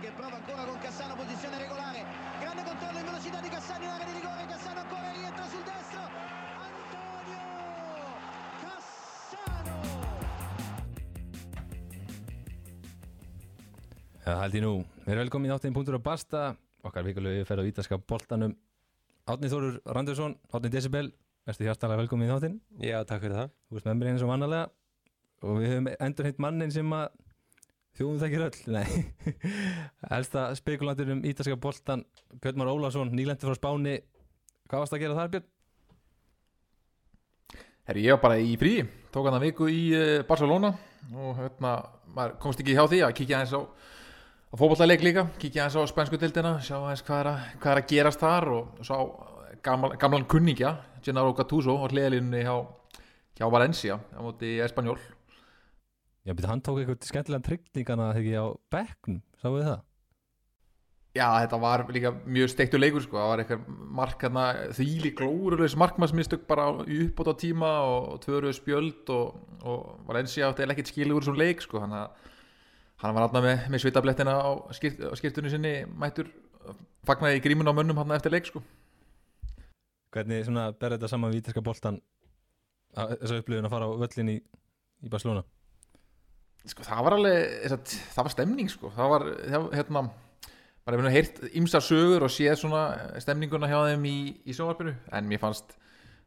che prova ancora con Cassano, posizione regolare. Grande controllo in velocità di Cassano in area di rigore. Cassano ancora rientra sul destro. Antonio Cassano. Já, held ég nú. Við erum velkomin í áttin punktur á Basta. Okkar vikulegu ferð á ítalska boltanum. Átni Þórur Randursson, Átni Decibel. Verstu hjartalega velkomin í áttin. Já, takk fyrir það. Þú veist með mér eins og vannalega. Og við höfum endur heitt mannin sem að þjóðum þekkir öll. Nei. Elsta spekulantur um ítalska boltan, Björn Már Ólason, nýlendi frá Spáni. Hvað varst að gera þar, Björn? Herri, ég var bara í frí, tók hann að viku í uh, Barcelona og hérna, maður komst ekki hjá því að kíkja aðeins á, á fótballaleik líka, kíkja aðeins á spænsku dildina, sjá aðeins hvað er að, hvað er að gerast þar og sá gamla, gamlan kunningja, Gennaro Gattuso á hliðalínunni hjá, hjá Valencia á móti Espanjól. Já, betur hann tók eitthvað skemmtilega tryggningarna þegar ég á bekknum, sáu þið það? Já, þetta var líka mjög steiktu leikur sko, það var eitthvað mark hérna, þýli glórulegs markmannsmistök bara í uppbót á tíma og tvöru spjöld og, og Valencia átti eða ekkert skilur úr svona leik sko, hann, hann var alltaf með, með svitablettina á, skirt, á skirtunni sinni mættur fagnaði í grímun á mönnum hann eftir leik sko. Hvernig svona ber þetta saman við ítalska boltan þessa upplifun að fara á völlin í, í Barcelona? Sko það var alveg það var stemning sko. Það var hérna maður hefði heirt ymsar sögur og séð svona stemninguna hjá þeim í, í sjónvarpinu en mér fannst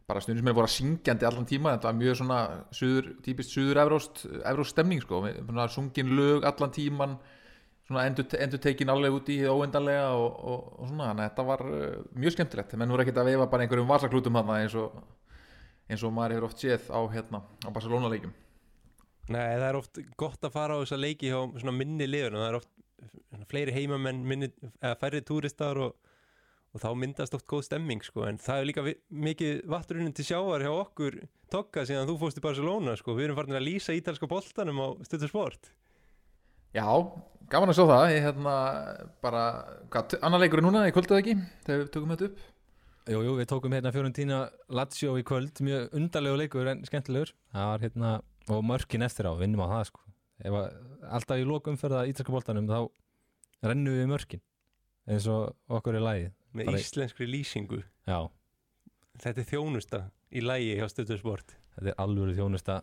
bara stundum sem er voru að syngjandi allan tíma þetta var mjög svona suður, típist suður evróst, evróst stemning sko. Sungin lög allan tíman endur, endur tekin alveg út í óendanlega og, og, og svona þannig að þetta var uh, mjög skemmtilegt. Menn voru ekkert að veifa bara einhverjum vasaklútum hann eins og eins og maður hefur oft séð á hérna á Barcelona leikum Nei, það er oft gott að fara á þessa leiki hjá svona minni liðun og það er oft svona fleiri heimamenn, minni, eða færri túristar og, og þá myndast oft góð stemming sko, en það er líka vi, mikið vatturunin til sjávar hjá okkur tokka síðan þú fóst í Barcelona sko, við erum farin að lýsa ítalska boltanum á stöðu sport. Já, gaman að sjá það. Ég hérna bara, hvað, annar leikur er núna, ég kvölduð ekki? Þegar við tökum þetta upp. Jú, jú, við tókum hérna Fiorentina Lazio í kvöld, mjög undarlegu leikur en skemmtilegur, það var hérna og mörkin eftir á, vinnum á það sko. Ef að, alltaf í lókumferða ítalska boltanum þá rennum við mörkin eins og okkur er lægi með Bara íslenskri lýsingu. Já. þetta er þjónusta í lægi hjá stöðusport þetta er alveg þjónusta.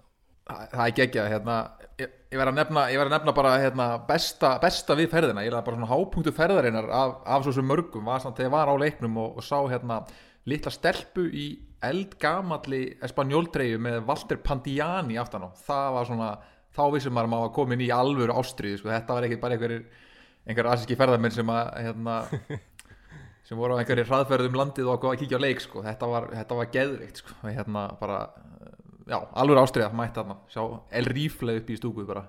Það, það er geggjað hérna, ég, ég verð að nefna, ég verð að nefna bara hérna, besta, besta við ferðina. Ég er bara svona hápunktu ferðarinnar af, af svo sem mörgum. Var samt þegar ég var á leiknum og, og sá hérna litla stelpu í eldgamalli espanjóltreyju með Walter Pandiani aftan á það var svona, þá vissum maður að maður var komin í alvöru ástriðu, sko. þetta var ekki bara einhverjir einhverjir asíski ferðarmenn sem að hérna, sem voru á einhverjir hraðferðum landið og að kíkja á leik sko. þetta var, var geðvikt sko. hérna bara, já, alvöru ástriða mætti þarna, sjá El Rífle upp í stúku bara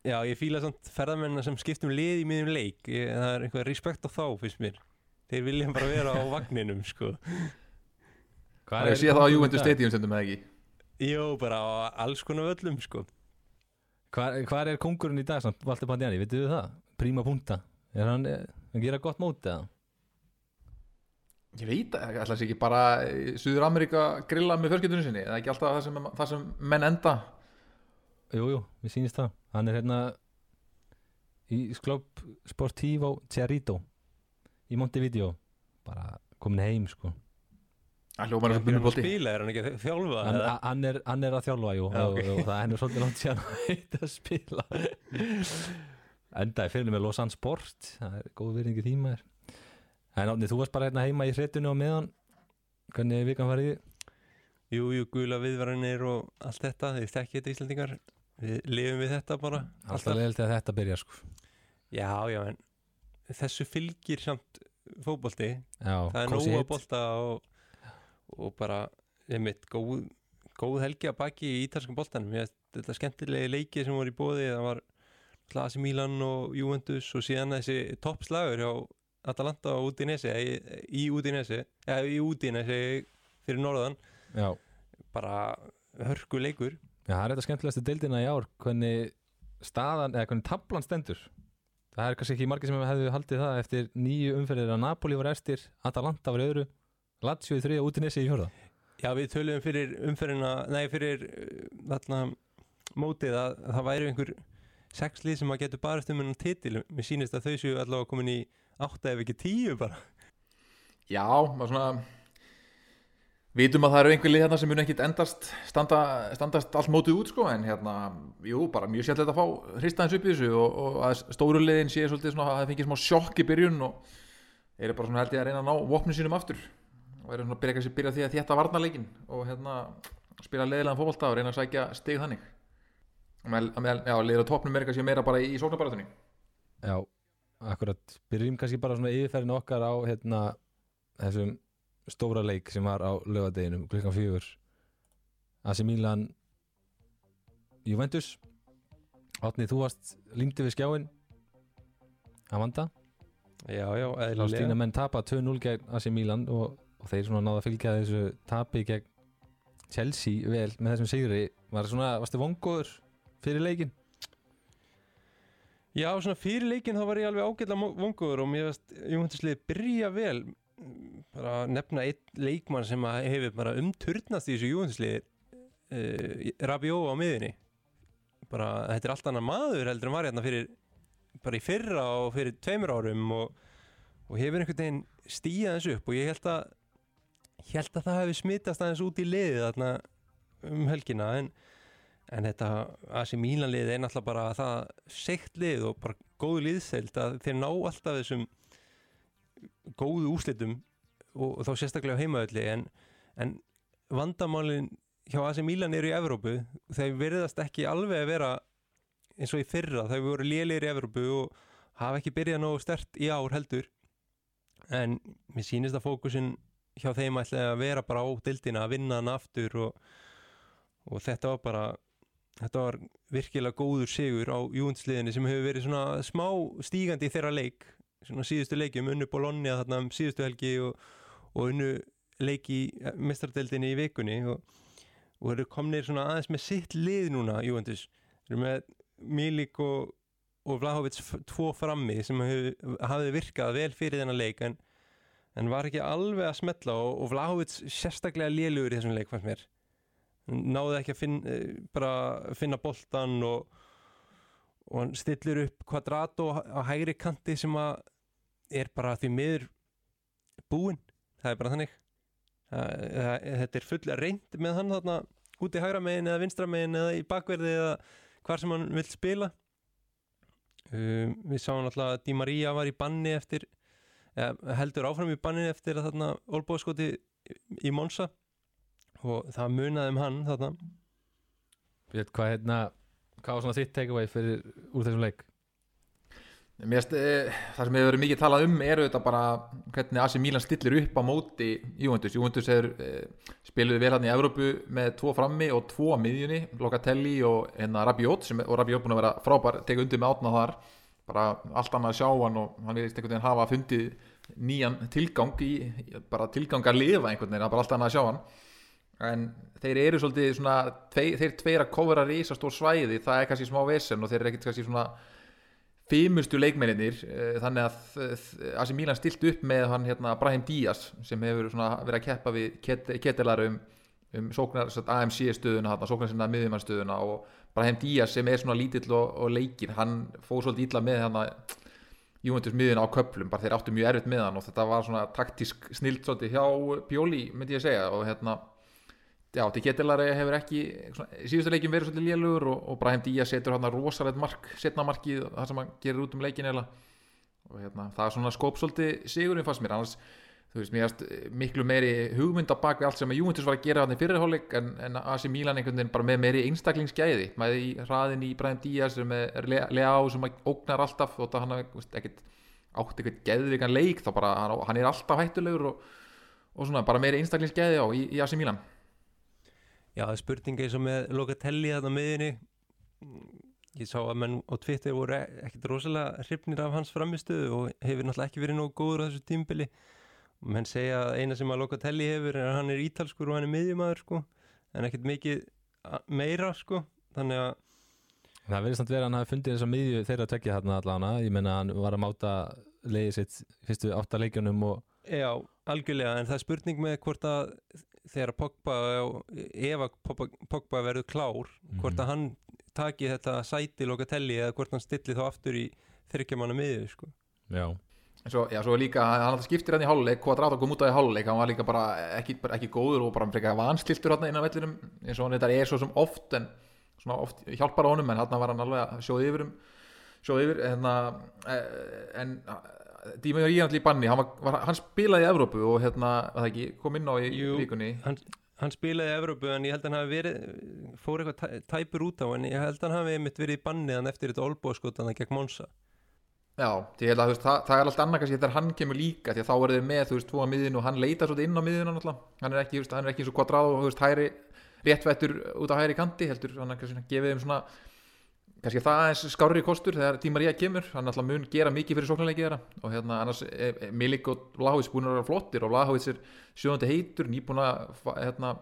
Já, ég fýla samt ferðarmenn sem skiptum lið í miðjum leik, ég, það er einhver respekt á þá fyrst mér, þeir vilja bara vera á vagninum sko. Það er að sé það á Juventus Stadium sem þú með ekki? Jó, bara á alls konar völlum sko. Hvað hva er kongurinn í dag samt, Valdur Pandiani, veitu við það? Príma punta, er hann að gera gott móti eða? Ég veit að það er ekki bara Suður Amerika grilla með fjölskyldunum sinni? Eða ekki alltaf það sem, það sem menn enda? Jújú, jú, við sýnist það. Hann er hérna í Sklopp Sportivo Cerrito í Montevideo bara komin heim sko Það hljómar að spila, er hann ekki að þjálfa? Hann, hann, er, hann er að þjálfa, jú ja, okay. og, og það er svolítið langt síðan að heita að spila Endaði fyrir með Lausanne Sport það er góð verðingi tíma er. En átni, þú varst bara hérna heima í hrettunni á meðan hvernig vikan var því? Jú, jú, gula viðvaranir og allt þetta, þið þekkið þetta Íslandingar við lifum við þetta bara Alltaf leiðilegt að þetta byrja sko Já, já, en þessu fylgir samt fókbólti það er nógu að bólta og og bara, einmitt, góð, góð helgi að baki í ítalskum boltanum. Þetta skemmtilegi leiki sem voru í bóði það var Klasi Milan og Juventus og síðan þessi toppslagur hjá Atalanta og Udinese í Udinese, eða í Udinese fyrir norðan. Já. bara hörku leikur Já, það er þetta skemmtilegast deildina í ár. Hvernig staðan, eða hvernig tablan stendur það er kannski ekki margir sem hefðu haldið það eftir nýju umferðir að Napoli var eftir Atalanta var öðru Lazio í þriða, Udinese í fjörða Já, við töluðum fyrir umferðina nei, fyrir þarna mótið að það væri einhver sex lið sem að getur barist um ennum titil. Mér sýnist að þau séu allavega komin í átta ef ekki tíu bara. Já, maður svona Vitum að það eru einhver lið hérna sem mun ekkit endast standa, standast allt mótið út sko en hérna, jú, bara mjög sérlega að fá hristaðins upp í þessu og, og að stóru liðin sé svolítið svona að það fengið smá sjokk í byrjun og eru bara svona held ég að reyna að ná vopnum sínum aftur. Og eru svona að byrja, byrja því að þétta varnarleikin og hérna spila leiðilegan fólkválta og reyna að sækja stig þannig. Og með, með, já, leiður á topnum er kannski meira bara í, í sóknarbaratunni Já, akkurat. Byrjum kannski bara svona yfirferðin okkar á hérna þessum stóra leik sem var á lögadeginum klukkan fjögur. AC Milan Juventus. Átni, þú varst límdi við skjáin að vanda Já, já, Þá stýna menn tapa 2-0 gegn AC Milan og, og þeir svona náða að fylgja þessu tapi gegn Chelsea vel með þessum sigri. Var svona, varstu vongoður fyrir leikin? Já, svona fyrir leikin þá var ég alveg ágætla vongoður og mér veist Juventusliði byrja vel bara nefna einn leikmann sem hefur bara umturnast í þessu Juventusliði uh, Rabió á miðinni bara þetta er allt annað maður heldur en var hérna fyrir bara í fyrra og fyrir tveimur árum og, og hefur einhvern veginn stíjað þessu upp og ég held að ég held að það hefði smittast aðeins út í liðið þarna um helgina en, en þetta AC Milan liðið er náttúrulega bara það segt lið og bara góðu liðseld að þeir ná alltaf þessum góðu úslitum og, og þá sérstaklega á heimaðalli en, en vandamálin hjá AC Milan eru í Evrópu. Þeir verðast ekki alveg að vera eins og í fyrra, þeir voru lélir í Evrópu og hafa ekki byrjað nógu stert í ár heldur. En mér sýnist að fókusin hjá þeim ætlaði að vera bara á dildina að vinna hann aftur og, og þetta var bara þetta var virkilega góður sigur á júnsliðinni sem hefur verið svona smá stígandi í þeirra leik svona síðustu leiki um unnu Bologna þarna um síðustu helgi og, og unnu leiki í mestrardeldinni í vikunni og, og eru komnir svona aðeins með sitt lið núna Juventus. Eru með Milik og, og Vlahovits tvo frammi sem hafði virkað vel fyrir þennan leik en, en var ekki alveg að smetla og, og Vlahovits sérstaklega lélugur í þessum leik fannst mér. Náði ekki að finna, bara finna boltan og, og hann stillir upp kvadrato á hægri kanti sem að er bara því miður búinn, það er bara þannig. Það, það, þetta er full reynd með hann þarna út í hægra megin eða vinstra megin eða í bakverði eða hvar sem hann vil spila. Um, við sáum alltaf að Di Maria var í banni eftir eða, heldur áfram í banni eftir að þarna olbóðskoti í Monsa og það munaði um hann þarna. Hvað hérna hvað var svona þitt takeaway fyrir úr þessum leik? Mérst, e, það sem hefur verið mikið talað um eru þetta bara hvernig AC Milan stillir upp á móti Juventus. Juventus hefur e, spiluði vel hann í Evrópu með tvo frammi og tvo á miðjunni, Locatelli og hérna Rabiot sem, og Rabiot búin að vera frábær tekið undir með átna þar bara allt annað að sjá hann og hann veist einhvern veginn hafa fundið nýjan tilgang í, bara tilgang að lifa einhvern veginn, bara allt annað að sjá hann en þeir eru svolítið svona tvei, þeir tveir að kofra risastór svæði það er kannski smá vesen og þeir eru ekkert kannski svona fimustu leikmenninir þannig að Asi Mílan stilt upp með hann hérna Brahim Díaz sem hefur verið að keppa við kettilar um, um sóknar, AMC stöðuna sóknar sinna miðjumannstöðuna og Brahim Díaz sem er svona lítill og, og leikir hann fóð svolítið ítla með hann að Júventus miðjuna á köplum, bara þeir áttu mjög erfitt með hann og þetta var svona taktisk snilt svolítið hjá Bjóli, myndi ég segja og hérna já, til Ketilari hefur ekki síðustu leikin verið svolítið lélugur og, og Brahim Díaz setur hann rosalegt mark setna markið, það sem hann gerir út um leikin eða og hérna, það er svona skóp svolítið sigurinn fannst mér, annars þú veist, mér erst miklu meiri hugmynda bak við allt sem að Juventus var að gera hann í fyrirháleik en, en AC Milan einhvern veginn bara með meiri einstaklingsgæði, með í hraðin í Brahim Díaz með Leao sem ógnar alltaf og það hann ekkert átt ekkert geðvikan leik, þá bara hann er alltaf hættulegur og, og svona bara meiri einstaklingsgæði á í, í AC Milan Já, það spurninga eins og með Locatelli þarna miðinni ég sá að menn á Twitter voru ekkert rosalega hrifnir af hans framistuðu og hefur náttúrulega ekki verið nógu góður á þessu tímbili og menn segja að eina sem að Locatelli hefur er að hann er ítalskur og hann er miðjumæður sko, en ekkert mikið meira sko, þannig að Það verður samt verið að hann hafi fundið þess að miðju þeirra að tekja þarna allavega, ég menna hann var að máta leiðið sitt fyrstu áttaleikjunum og Já, algjörlega, en það er spurning með hvort að þegar Pogba ef að Pogba verður klár hvort að hann taki þetta sæti Locatelli eða hvort hann stilli þá aftur í þryggjamanna miðu sko. Já Svo, já, svo líka, hann alltaf skiptir hann í háluleik Quadrato kom út á í háluleik, hann var líka bara ekki, bara ekki góður og bara frekar vanstiltur hann inn á vellinum, eins og hann þetta er svo sem oft en svona oft hjálpar á honum en hann var hann alveg að sjóði yfir sjóði yfir, en, en Díma Jóri Írandli í banni hann, var, hann spilaði í Evrópu og hérna, ekki, kom inn á í Jú, vikunni? hann, hann spilaði í Evrópu en ég held að hann hafi verið fór eitthvað tæpur út á en ég held að hann hafi mitt verið í banni þannig eftir þetta olbóðskotan gegn Monsa Já, að, veist, það, það er alltaf annað kannski þegar hann kemur líka því að þá er þið með, þú veist, tvo að miðinu og hann leita svolítið inn á miðinu náttúrulega. Hann er ekki, veist, hann er ekki eins og kvadráð og, þú veist, hæri réttvættur út á hæri kanti heldur, hann er kannski gefið um svona kannski það eins skári kostur þegar tímar ég kemur, hann alltaf mun gera mikið fyrir sóknarleiki þeirra. Og hérna annars e, e, Milik og Vlahovits búin að vera flottir og Vlahovits er sjóðandi heitur, nýbúin að hérna,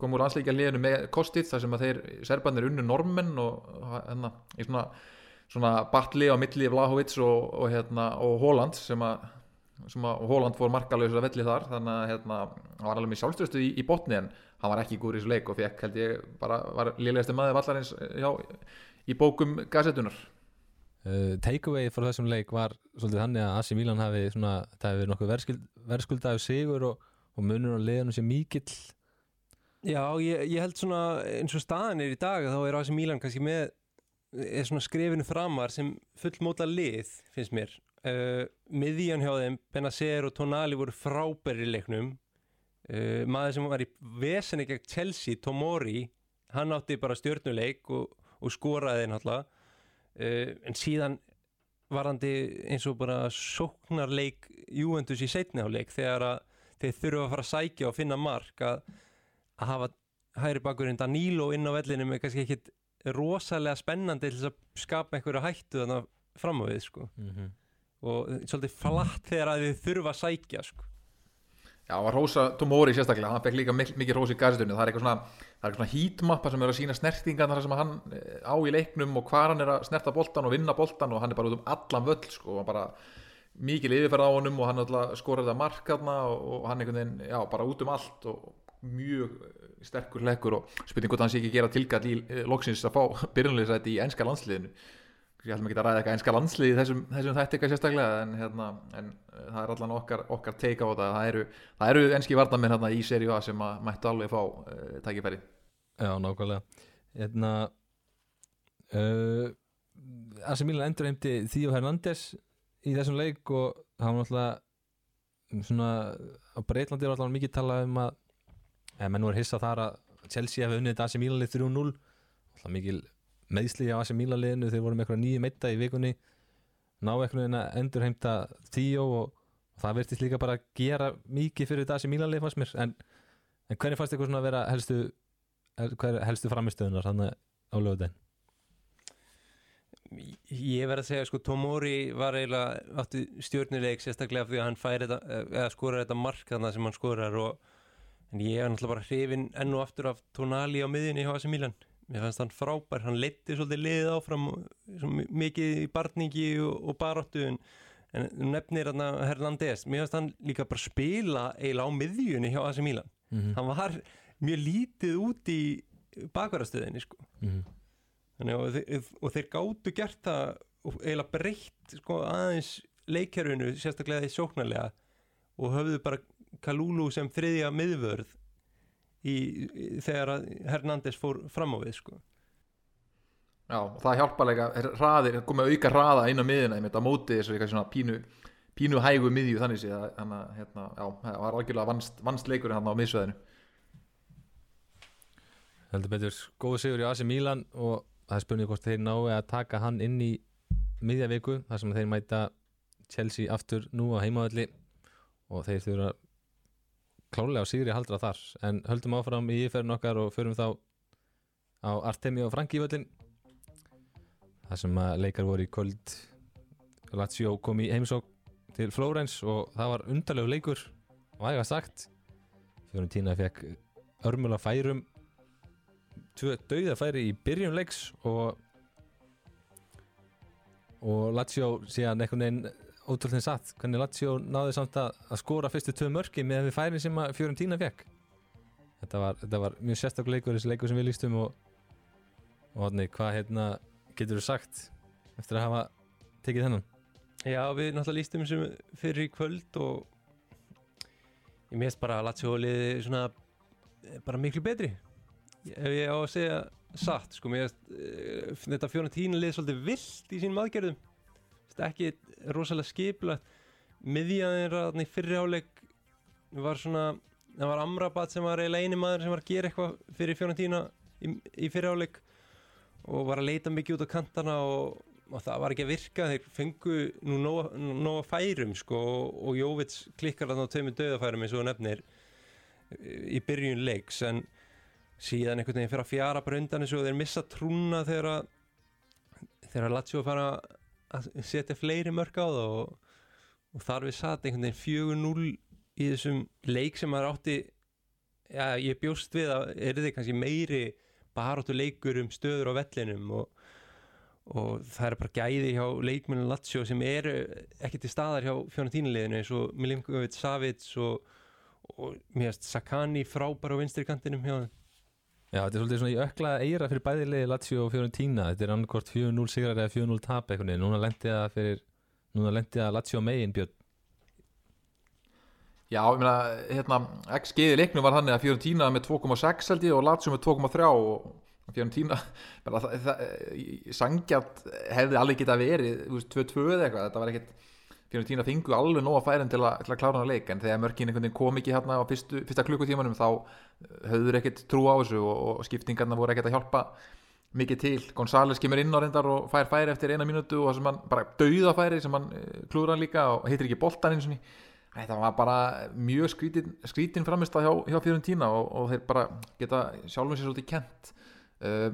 koma úr ansleikja liðinu með kostið þar sem að þeir serbarnir unnu normen og hérna, í svona svona batli á milli Vlahovits og, og, hérna, og Holland sem að, sem að Holland fór markalauðs að velli þar. Þannig að hérna, hann var alveg með sjálfstöðstu í, í botni en hann var ekki góður í þessu leik og fekk held ég bara var liðlegasti maður vallarins hjá, í bókum gazetunar uh, Takeaway frá þessum leik var svolítið hann að Asi Milan hafi svona, það verið nokkuð verðskuld, verðskuldaðu sigur og, og munur á liðanum sem mikill. Já, ég, ég held svona eins og staðan er í dag þá er Asi Milan kannski með er svona skrifinu framar sem fullmóta lið finnst mér. Uh, miðjan hjá þeim, Benacer og Tonali voru frábæri leiknum. Uh, maður sem var í vesenni gegn Chelsea, Tomori hann átti bara stjórnuleik og, og skoraði náttúrulega uh, en síðan varandi eins og bara sóknarleik Juventus í setniháleik þegar að þeir þurfa að fara að sækja og finna mark að, að hafa hægri bakurinn Danilo inn á vellinu með kannski ekkit rosalega spennandi til að skapa einhverju hættu þannig fram á við sko. mm -hmm. og svolítið flatt þegar að þið þurfa að sækja sko. Já, það var Rósa Tomori sérstaklega, hann fekk líka mikið Rósa í gazetunni, það er eitthvað svona, svona hítmappa sem er að sína snertingan þar sem hann eh, á í leiknum og hvað hann er að snerta boltan og vinna boltan og hann er bara út um allan völl sko, og bara mikið liðferð á honum og hann skoraði að markaðna og, hann einhvern veginn, já, bara út um allt og mjög sterkur lekkur og spurning hvort hann sé ekki gera tilgall í eh, loksins að fá byrjunleysæti í enska landsliðinu ég maður ekki að ræða eitthvað enska landsliði þessum, þessum þætti eitthvað sérstaklega en, hérna, en eh, það er allan okkar, okkar teika á þetta. Það eru, það eru enski varnamenn hérna í seri A sem að mættu alveg fá uh, tækifæri. Já, nákvæmlega. Hérna uh, Asi Milan endur heimti Þíó Hernández í þessum leik og það var náttúrulega svona á Breitlandi var alltaf mikið talað um að en menn voru hissa þar að Chelsea hefði unnið þetta AC Milan-lið 3-0 alltaf mikil meðsli á AC Milan-liðinu þeir voru með eitthvað nýju meitta í vikunni ná eitthvað að endur heimta tíó og, og það verðist líka bara að gera mikið fyrir þetta AC Milan-lið fannst mér en, en hvernig fannst eitthvað svona að vera helstu, helstu framistöðunar hann á lögudegin? Ég verði að segja sko Tomori var eiginlega áttu stjórnileik sérstaklega því að hann færi þetta eða skorar þetta mark þannig sem hann skorar og en ég er náttúrulega bara hrifin enn og aftur af Tonali á miðjunni í HSM Milan mér fannst hann frábær, hann leti svolítið liðið áfram mikið í barningi og, og baróttu en, nefnir hérna Hernandez mér fannst hann líka bara spila eiginlega á miðjunni hjá HSM Milan mm -hmm. hann var mjög lítið út í bakvarastöðinni sko mm -hmm. Og, þeir, og þeir gáttu gert það eiginlega breytt sko, aðeins leikjörunu sérstaklega því sjóknarlega og höfðu bara Kalulu sem þriðja miðvörð í, í, þegar Hernández fór fram á við sko. Já, það hjálpalega hraðir, komið auka hraða inn á miðuna einmitt á móti þessu eitthvað svona pínu pínu hægu miðju þannig sé þannig að hérna, já, það var algjörlega vannst, vannst leikur hann á miðsveðinu Heldur betur, góðu sigur í Asi Mílan og það er spurning hvort þeir nái að taka hann inn í miðja viku þar sem þeir mæta Chelsea aftur nú á heimavalli og þeir þurfa klálega á Sigri haldra þar. En höldum áfram í íferðin okkar og förum þá á Artemi og Franki völlin það sem að leikar voru í kvöld. Lazio kom í heimsók til Flórens og það var undarlegu leikur væga sagt. Fjórum tína fekk örmula færum. Dauða færi í byrjun leiks og og Lazio síðan einhvern veginn ótrúlega satt hvernig Lazio náði samt að, að skóra fyrstu tvö mörki með því færin sem fjórum tína fekk þetta var, þetta var mjög sérstaklega leikur þessi leikur sem við lístum og, og hann, hvað hérna getur þú sagt eftir að hafa tekið þennan? Já, við náttúrulega lístum þessum fyrir í kvöld og ég meðst bara að Latsjóliði svona eh, bara miklu betri ef ég á að segja satt sko, mér uh, þetta fjóna tína lið svolítið vilt í sínum aðgerðum er ekki rosalega skipla miðjaðir í fyrriháleik var svona það var Amrabat sem var eiginlega eini maður sem var að gera eitthvað fyrir fjóna tína í, í fyrriháleik og var að leita mikið út á kantana og, og það var ekki að virka. Þeir fengu nú nóga færum sko, og, og Jóvits klikkar þarna á tveimur döðafærum eins og nefnir í byrjun leiks. En síðan einhvern veginn fyrir að fjara bara undan þessu og þeir missa trúna þegar að þegar að Lazio fara að setja fleiri mörg á það og, og þar við satt einhvern veginn 4-0 í þessum leik sem maður átti já, ég bjóst við að er þið kannski meiri baróttu leikur um stöður á vellinum og, og það er bara gæði hjá leikmennin Lazio sem eru ekki til staðar hjá fjónatínuleginu eins og Milinkovic Savic og, og mér finnst Sakani frábær á vinstri kantinum hjá það Já, þetta er svolítið svona í ökla eira fyrir bæðilegi Lazio og Fiorentina, þetta er annarkort 4-0 sigrar eða 4-0 tap eitthvað núna lendi það fyrir, núna lendi það Lazio megin björn. Já, ég meina, hérna XG-i leiknum var þannig að Fiorentina með 2,6 held ég og Lazio með 2,3 og Fiorentina, sangjart hefði alveg getað verið 2-2 eða eitthvað, þetta var ekkert Fiorentina fengu alveg nóga færin til að, til að klára hana leik en þegar mörkin einhvern veginn kom ekki hérna á fyrstu, fyrsta klukkutímanum þá höfður ekkert trú á þessu og, og skiptingarna voru ekkert að hjálpa mikið til. Gonzáles kemur inn á reyndar og fær færi eftir eina mínútu og þessum hann bara dauða færi sem hann eh, klúður hann líka og heitir ekki boltan eins og. Þetta var bara mjög skrítin, skrítin framist að hjá, hjá Fiorentina og, og þeir bara geta sjálfum sér svolítið kent. Eh,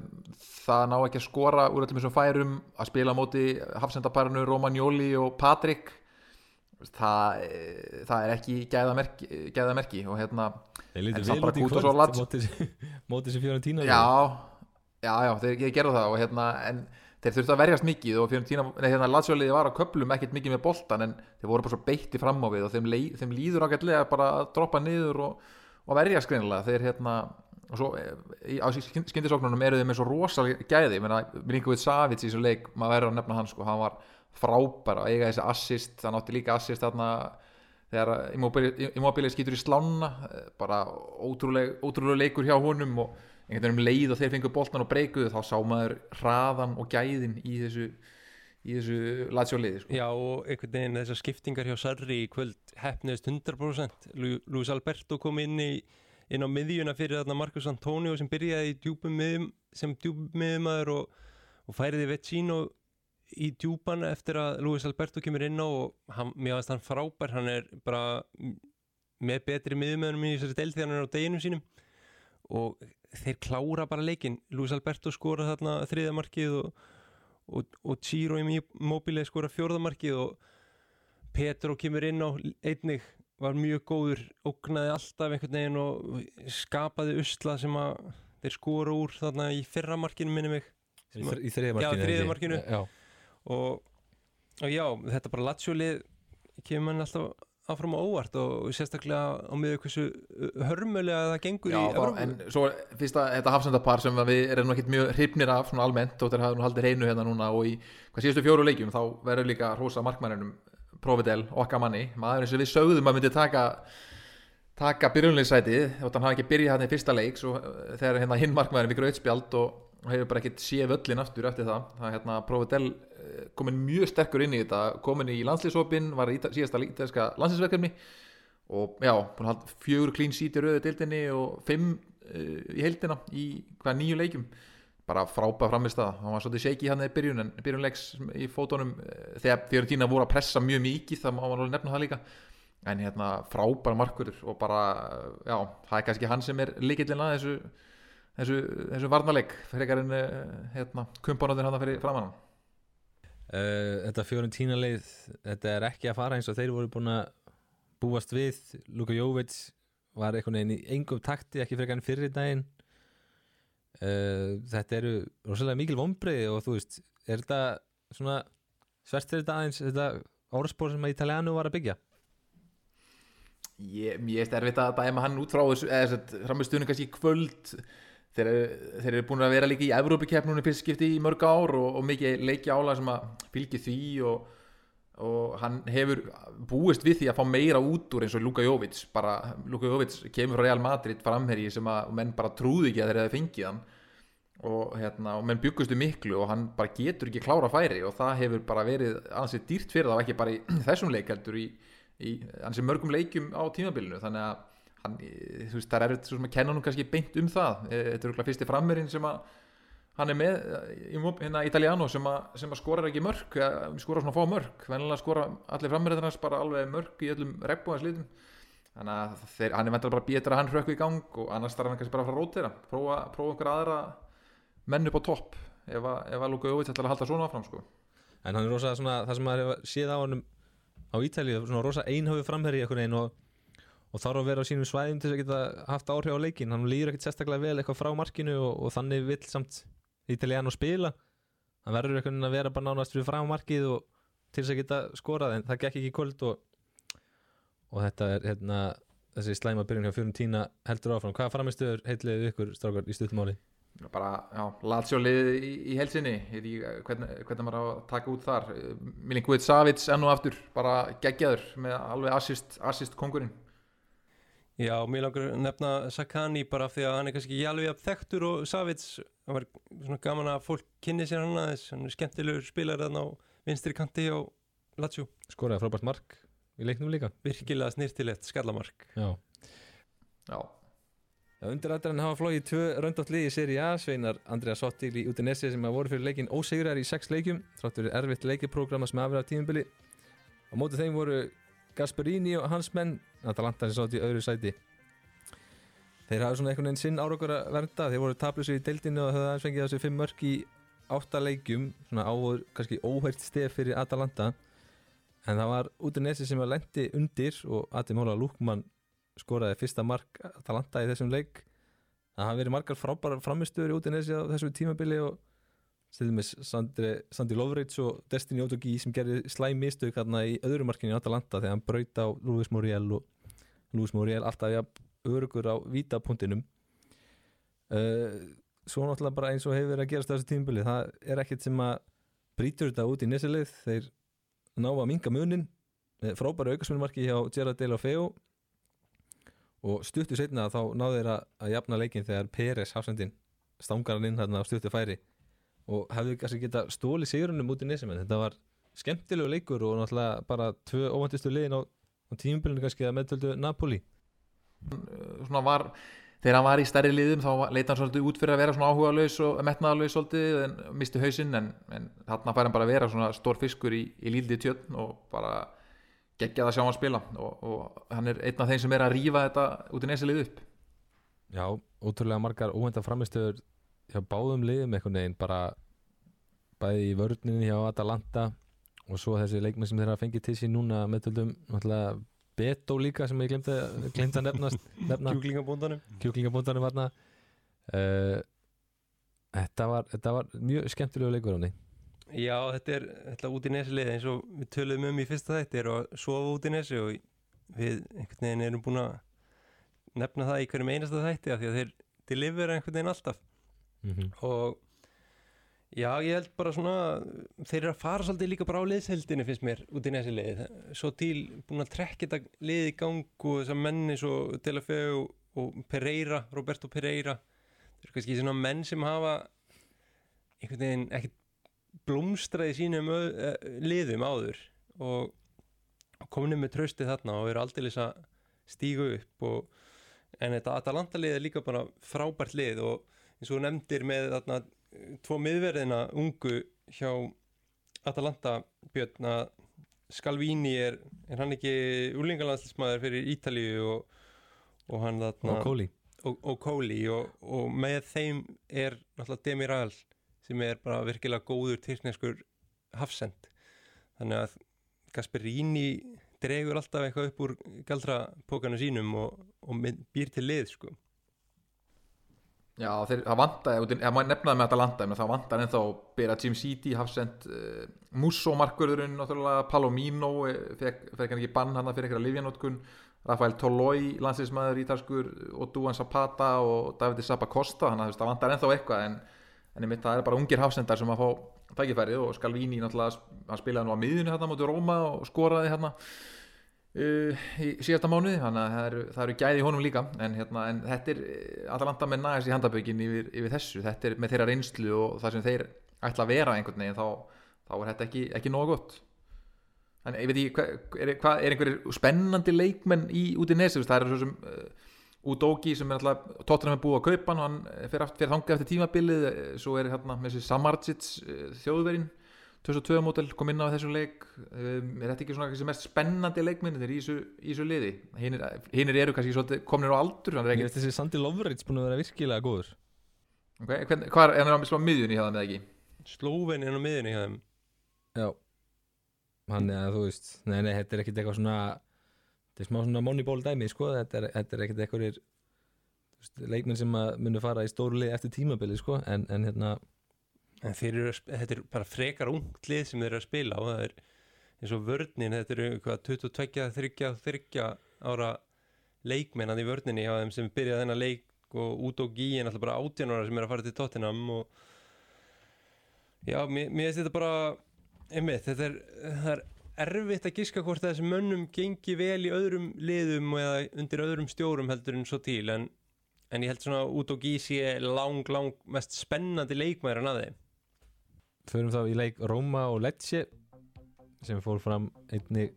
það ná ekki að skora úr öllum þessum færum að spila móti hafsendaparinu Romagnoli og Patrik það, eh, það er ekki gæðamerki, gæðamerki og hérna þeir lítið vel út í kvöld mótið sem fjóra tína já, já, já, þeir gerðu það og hérna, en þeir þurftu að verjast mikið og fjóra tína, nei hérna latsjóliði var á köplum ekkert mikið með boltan en þeir voru bara svo beitti fram á við og þeim, leið, þeim líður ágætlega bara að droppa niður og, og verja skrinlega þeir hérna og svo eh, á skindisóknunum eru þeir með svo rosalega gæði, ég meina Milinkovic Savic í þessu leik, maður verður að nefna hans sko, hann var frábær að eiga þessi assist. Það nátti líka assist þarna þegar Immobile skýtur í slána bara ótrúlega, ótrúlega leikur hjá honum og einhvern veginn um leið og þeir fengur boltan og breykuðu þá sá maður hraðan og gæðin í þessu í þessu latsjóliði sko. Já og einhvern veginn þessar skiptingar hjá Sarri í kvöld hefniðist 100% Luis Alberto kom inn í inn á miðjuna fyrir þarna Marcus Antonio sem byrjaði í djúpum miðum sem djúpum miðumæður og, og færiði Vecino í djúpan eftir að Luis Alberto kemur inn á og hann, mér finnst hann frábær hann er bara með betri miðumöðunum í þessari del því hann er á deginu sínum. Og þeir klára bara leikin Luis Alberto skora þarna þriðamarkið og, og, og Ciro í móbili skora fjórðamarkið og Petro kemur inn á einnig var mjög góður, ógnaði alltaf einhvern veginn og skapaði usla sem að þeir skora úr þarna í fyrramarkinu minni mig. Í, í þriðamarkinu já, þriðamarkinu já og, og já, þetta bara latsjólið kemur mann alltaf áfram á óvart og sérstaklega á miður hversu hörmulega það gengur já, í Evrópu. En svo fyrst að þetta hafsendapar sem við erum ekki mjög hrifnir af svona almennt og þeir hafa nú haldið hreinu hérna núna og í hvað síðustu fjóru leikjum þá verður líka rosa markmærinum Providel og okkar manni, maður eins og við sögðum að myndi taka taka byrjunleysætið þannig að hann ekki byrja hann í fyrsta leik svo þegar hérna hinn markmærin við gröðspjald og hefur bara ekkert sé völlin aftur eftir það. Það er hérna Providel eh, komin mjög sterkur inn í þetta komin í landslýsopin, var í síðasta ítalska landslýsverkefni og já, fjögur klín síti rauðu dildinni og fimm uh, í heildina í hvaða nýju leikum bara frábæð framist það, hann var svolítið shaky hann eða byrjun, en byrjunleiks í fótónum uh, þegar Fiorentina voru að pressa mjög mikið það má man alveg nefna það líka. En hérna frábæð markur og bara, já, það er kannski hann sem er líkillin að þessu þessu, þessu varnaleg frekar en uh, hérna, kumpanóðin hann að fyrir framann uh, Þetta fjórun tína leið þetta er ekki að fara eins og þeir voru búin að búast við. Luka Jóvits var einhvern veginn í engum takti ekki frekar enn fyrir daginn. Uh, þetta eru rosalega mikil vombrið og þú veist er þetta svona svertir þetta aðeins þetta orðspór sem að Italianu var að byggja? Ég, ég er erfitt að dæma hann út frá þessu eða þess að framistunum kannski kvöld þeir, eru búin að vera líka í Evrópikeppnunni fyrst skipti í mörg ár og, og mikið leikja ála sem að fylgi því og, og hann hefur búist við því að fá meira út úr eins og Luka Jovic. Bara Luka Jovic kemur frá Real Madrid framherji sem að menn bara trúði ekki að þeir hefði fengið hann. Og, hérna, og menn byggustu miklu og hann bara getur ekki klára færi og það hefur bara verið ansið dýrt fyrir það ekki bara í þessum leik heldur í, í ansið mörgum leikum á tímabilinu. Þannig að hann, þú veist, það er erfitt sem að kenna nú kannski beint um það. E, þetta er okkur fyrsti frammerinn sem að hann er með í hérna Italiano sem að, sem að skora ekki mörg skora svona fá mörg, vennilega skora allir frammerinn bara alveg mörg í öllum regnbúanslitum þannig að þeir, hann er vendilega bara betra að hann hrökku í gang og annars þarf hann kannski bara að fara að rótira prófa, prófa okkur aðra menn upp á topp ef að, að Luka Jovic ætlar að halda svona áfram sko. en hann er rosa svona, það sem maður séð á hann á Ítalið, svona rosa einhafið framherri og og þarf að vera á sínum svæðum til þess að geta haft áhrif á leikin hann líður ekkert sérstaklega vel eitthvað frá markinu og, og þannig vill samt Ítalíðan að spila. Hann verður eitthvað að vera bara nánast frá markið og til þess að geta skorað en það gekk ekki kvöld og, og þetta er hérna, þessi slæma byrjun hjá fjórum tína heldur áfram. Hvaða framistuður heitliðið ykkur strákar í stuttumáli? bara, já, latsjólið í, í helsinni hvernig, hvernig maður á að taka út þar. Milinkovic Savic enn og aftur bara geggjaður með alveg assist, assist kongurinn Já, mér langar að nefna Sakani bara því að hann er kannski alveg af þektur og Savits, það var svona gaman að fólk kynni sér hann aðeins, hann er skemmtilegur spilar þarna á vinstri kanti á Latsjú. Skoraði frábært mark í leiknum líka. Virkilega snirtilegt skallamark. Já. Já. Já, undir aðræðin hafa flóið tvö röndátt liði í seri A, sveinar Andrea Sottil í Utinesi sem hafa voru fyrir leikin ósegurar í sex leikum, þráttur erfitt leikiprógrama sem hafa verið á tímumbili. Á mótu þeim voru Gasperini og hans menn Atalanta sem sátt í öðru sæti. Þeir hafa svona einhvern veginn sinn ára að vernda. Þeir voru tablusir í deildinu og höfðu aðeins fengið þessi fimm mörg í átta leikjum. Svona áður kannski óhært stef fyrir Atalanta. En það var út af nesi sem var lendi undir og Atim Hóla Lúkmann skoraði fyrsta mark Atalanta í þessum leik. Það hafa verið margar frábærar framistöður út af nesi á þessu tímabili og stilum við Sandi Lovreits og Destiny Otogi sem gerði slæm mistök hérna í öðru markinu í Atalanta þegar hann braut á Luis Muriel og Luis Muriel alltaf ja, örugur á vítapunktinum. Uh, svo náttúrulega bara eins og hefur verið að gerast þessu tímbili það er ekkert sem að brítur þetta út í nesilið þeir ná að minga munin frábæra aukasmunmarki hjá Gerard Deila Feo og stuttu setna þá náðu þeir að jafna leikin þegar Peres hafsendin stangar hann inn hérna á stuttu færi og hefðu kannski geta stóli sigurunum út í nesumenn þetta var skemmtilegu leikur og náttúrulega bara tvö óvandistu liðin á, á tímbilinu kannski að meðtöldu Napoli. Svona var þegar hann var í stærri liðum þá leita hann svolítið út fyrir að vera svona áhuga laus og metnaðalaus svolítið en misti hausinn en, en þarna fær hann bara að vera svona stór fiskur í, í líldið tjötn og bara gegja það sjá hann spila. Og, og hann er einn af þeim sem er að rýfa þetta út í nesilið upp. Já, ótrúlega margar óvenda framistöður hjá báðum liðum einhvern veginn bara bæði í vörninu hjá Atalanta og svo þessi leikmenn sem þeirra fengið til sín núna meðtöldum Beto líka sem ég glemta, að nefnast nefna. kjúklingabúndanum kjúklingabúndanum varna uh, eh, þetta, var, þetta var mjög skemmtilegu henni Já, þetta er þetta út í nesi leið eins og við töluðum um í fyrsta þætti er að sofa út í nesi og við einhvern veginn erum búin að nefna það í hverjum einasta þætti af því að þeir delivera einhvern veginn alltaf mm -hmm. og já ég held bara svona þeir eru að fara svolítið líka bara á liðsheldinu finnst mér út í næsi lið svo til búin að trekja þetta lið í gang og þessar menni svo Telefeu og Pereira, Roberto Pereira þeir eru kannski svona menn sem hafa einhvern veginn ekkert blómstraði sínum uh, liðum áður og komin með trösti þarna og eru aldrei að stígu upp og, en þetta Atalanta lið er líka bara frábært lið og eins og nefndir með þarna tvo miðverðina ungu hjá Atalanta björn að Skalvíni er, er hann ekki úlingalandslismæður fyrir Ítalíu og, og hann þarna og Kóli og, og, Kóli og með þeim er náttúrulega Demiral sem er bara virkilega góður tilsneskur hafsend. Þannig að Gasperini dregur alltaf eitthvað upp úr galdrapókanu sínum og býr til lið sko Já, þeir, það vantaði, ef maður nefnaði með þetta landaði, þá vantaði ennþá Bera Jim City, Hafsend, uh, Musso markurðurinn, Palomino, eh, fekk ekki bann hann fyrir eitthvað livjanótkun, Rafael Toloi landsinsmaður ítalskur og Duan Zapata og Davide Zappacosta þannig að það vantar ennþá eitthvað en, en ég mitt það er bara ungir hafsendar sem að fá tækifærið og Skalvíni náttúrulega hann spilaði nú á miðunni hérna motið Róma og skoraði hérna uh, í síðasta mánuði þannig að það eru, það eru gæði í honum líka en, hérna, en þetta er Atalanta með næst í handabökin yfir, yfir þessu þetta er með þeirra reynslu og það sem þeir ætla að vera einhvern veginn þá, þá er þetta ekki, ekki nóg gott. En ég veit ekki, er, er einhverjir spennandi leikmenn í, út í nesi það er svo sem uh, Udóki sem er alltaf, Tottenham er búið að kaupa hann fyrir, fyrir þangað eftir tímabilið svo er hérna með þessi Samardzits þjóðverinn 2002 mótel kom inn á þessu leik. Um, er þetta ekki svona þessi mest spennandi er í þessu, liði. Hinn eru kannski svolítið kominir á aldur Ég veist þessi Sandi Lovrits búin að vera virkilega góður. Okay, hvern, Hvað er hann á miðjunni hjá það með ekki? Slóvin er á miðjunni hjá það Já. Hann er að þú veist nei, nei, þetta er ekkert eitthvað svona þetta er smá svona moneyball dæmi sko þetta er, þetta er ekkert eitthvað leikmenn sem munir fara í stórlið eftir tímabili sko en, en hérna en eru, þetta er bara frekar unglið sem þeir eru að spila og það er eins og vörninn, þetta eru eitthvað 22, 30, 30 ára leikmennan í vörninni á þeim sem byrjaði þennan leik og út og gíin alltaf bara 18 ára sem er að fara til Tottenham og já, mér finnst þetta bara einmitt, þetta er, er erfitt að gíska hvort þessi mönnum gengi vel í öðrum liðum eða undir öðrum stjórum heldur en svo til en, en ég held svona út og gísi lang, lang mest spennandi leikmæður en aðeins Förum þá í leik Róma og Lecce sem fór fram einni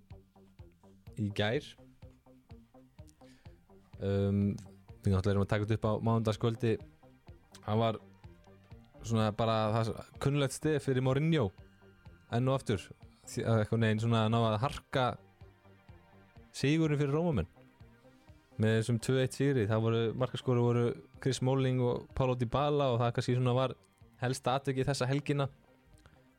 í gær. Um, við náttúrulega erum að taka þetta upp á mándaskvöldi hann var svona bara það kunnulegt stið fyrir Mourinho. Enn og aftur. Neginn svona ná að harka sigurinn fyrir Rómamenn. Með þessum 2-1 sigri. Það voru, markaskóru voru Chris Smalling og Paulo Dybala og það kannski svona var helsta atvekið þessa helgina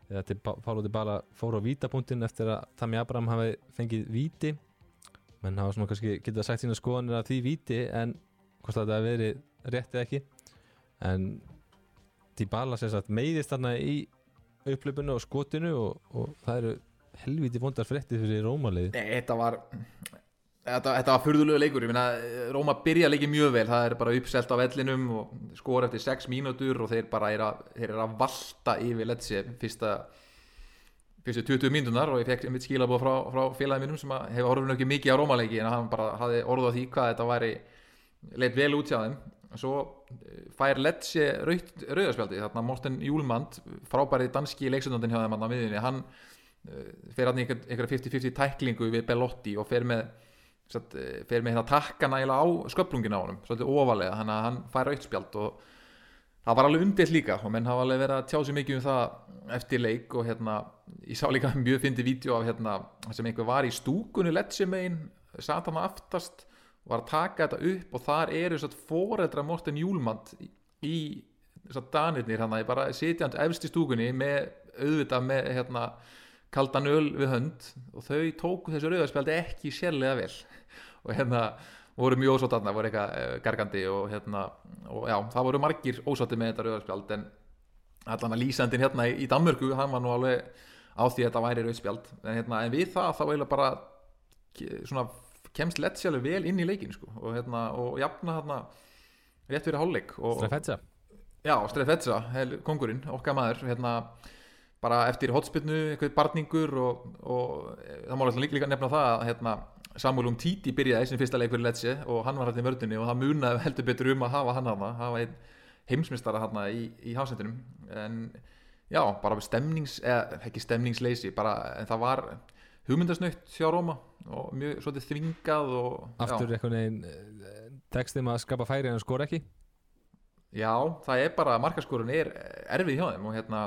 þegar Paulo Dybala fór á vítapunktin eftir að Tami Abraham hafi fengið víti. Menn hafa svona kannski getið sagt sína skoðanir að því víti en hvort þetta hefði verið rétt eða ekki. En Dybala sem sagt meiðist þarna í upplöpunu og skotinu og, og það eru helviti vondar frettir fyrir Rómalið Þetta var Þetta, þetta var fyrðulegu leikur, ég finna Róma byrja leikið mjög vel, það er bara uppselt á vellinum og skor eftir 6 mínútur og þeir bara er að, þeir er að valta yfir letsi fyrsta fyrstu 20 mínutunar og ég fekk mitt skilabóð frá, frá félagið mínum sem hefur orðin ekki mikið á Róma leiki en hann bara hafði orðað því hvað þetta væri leitt vel út hjá þeim. Svo eh, fær letsi rauðarspjaldi, þarna Morten Júlmand frábæri danski leiksundandin hjá þeim hann á miðinni, hann fer í einhverja 50-50 tæklingu við Bellotti og fer með satt, eh, fer með hérna takka nægilega á sköplungin á honum, svolítið ofalega þannig að hann fær auðspjald og það var alveg undill líka og menn hafa alveg verið að tjá sér mikið um það eftir leik og hérna, ég sá líka mjög fyndið vídeo af hérna sem einhver var í stúkunni letsimegin, satt hann aftast var að taka þetta upp og þar eru fóreldra Morten Júlmand í danirnir hann að bara sitja hans efst í stúkunni með auðvitað með hérna kaldan öl við hönd og þau tóku þessu rauðarspjaldi ekki sérlega vel. Og hérna voru mjög ósátt aðna, voru eitthvað uh, gargandi og hérna, og já, það voru margir ósátti með þetta rauðarspjald en allan að lýsandin hérna í Danmörku hann var nú alveg á því að þetta væri rauðspjald en, hérna, en við það þá eiginlega bara svona kemst lett sjálfur vel inn í leikin sko, og hérna, og jafna hérna rétt fyrir hálfleik Strefetsa. Já, Strefetsa, kongurinn, okkar maður hérna bara eftir hotspillnu, eitthvað barningur og, og það má líka, líka nefna það að hérna, Samuel Umtiti byrjaði sem fyrsta leik fyrir Lecce og hann var hægt í vördunni og það munaði heldur betur um að hafa hann hana, hafa einn heimsmystara hann í, í hafsendunum en já, bara stemnings, eða ekki stemningsleysi bara, en það var hugmyndasnöytt hjá Róma og mjög svolítið þvingað og Aftur eitthvað neginn eh, textum að skapa færi en skor ekki Já, það er bara, markaskorun er erfið hjá þeim og hérna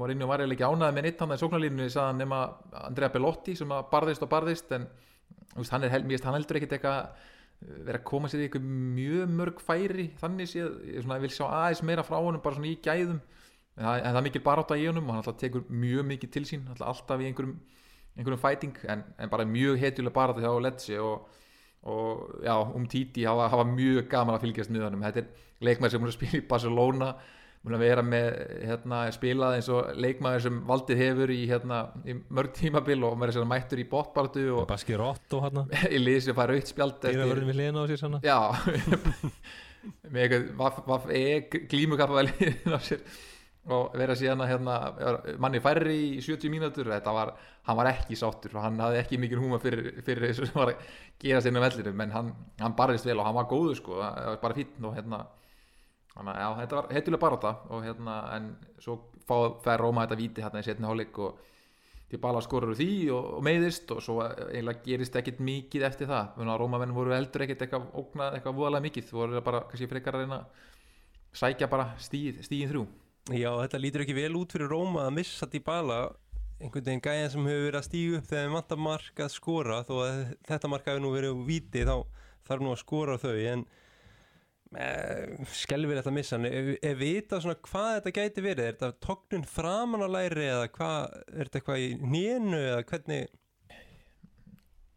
Mourinho var eiginlega ekki ánæði með neitt hann í sóknarlínu saðan nema Andrea Bellotti sem að barðist og barðist en veist, hann, er, mjög, hann heldur ekkit eitthvað eh, verið að koma sér í eitthvað mjög mörg færi þannig séð, ég, svona, vil sjá aðeins meira frá honum bara svona í gæðum. En það, en það er mikil barátt að í honum og hann alltaf tekur mjög mikið til sín alltaf í einhverjum, einhverjum fæting en, en bara mjög hetjulega barátt hjá Lecce og, og já, um títi hafa, hafa mjög gaman að fylgjast með honum. Þetta er leikmæð sem hún spil í Barcelona að vera með hérna, spilað eins og leikmaður sem valdið hefur í, hérna, í mörg tímabil og maður er svona mættur í botbartu og Baski Rotto hann í liðs að fara aukt spjald Dýravörðin við liðina á sér svona Já. Með eitthvað e glímukappa liðin á sér og vera síðan að hérna, manni færri í 70 mínútur þetta var, hann var ekki sáttur og hann hafði ekki mikið húma fyrir, fyrir þessu sem var að gera sérna vellinu menn hann, hann barðist vel og hann var góðu sko bara fítn og hérna Þannig að þetta var heitulega baróta og hérna, en svo fær Róma þetta víti hérna í setni hálfleik og til bala skorur því og, og meiðist og svo eiginlega gerist ekkit mikið eftir það, Rómamenn voru heldur ekkit eitthvað ógnað, eitthvað voðalega mikið voru bara, kannski frekar að reyna sækja bara stíð, stíðin þrjú Já, þetta lítur ekki vel út fyrir Róma að missa til bala einhvern veginn gæðin sem hefur verið að stígu upp þegar við vantar mark að skora þó að þetta mark hafi nú verið úr víti þá þarf nú að skora þau en Eh, skelvir þetta missan ef, ef vita svona hvað þetta gæti verið er þetta tóknun framan á læri eða hvað, er þetta eitthvað í nénu eða hvernig?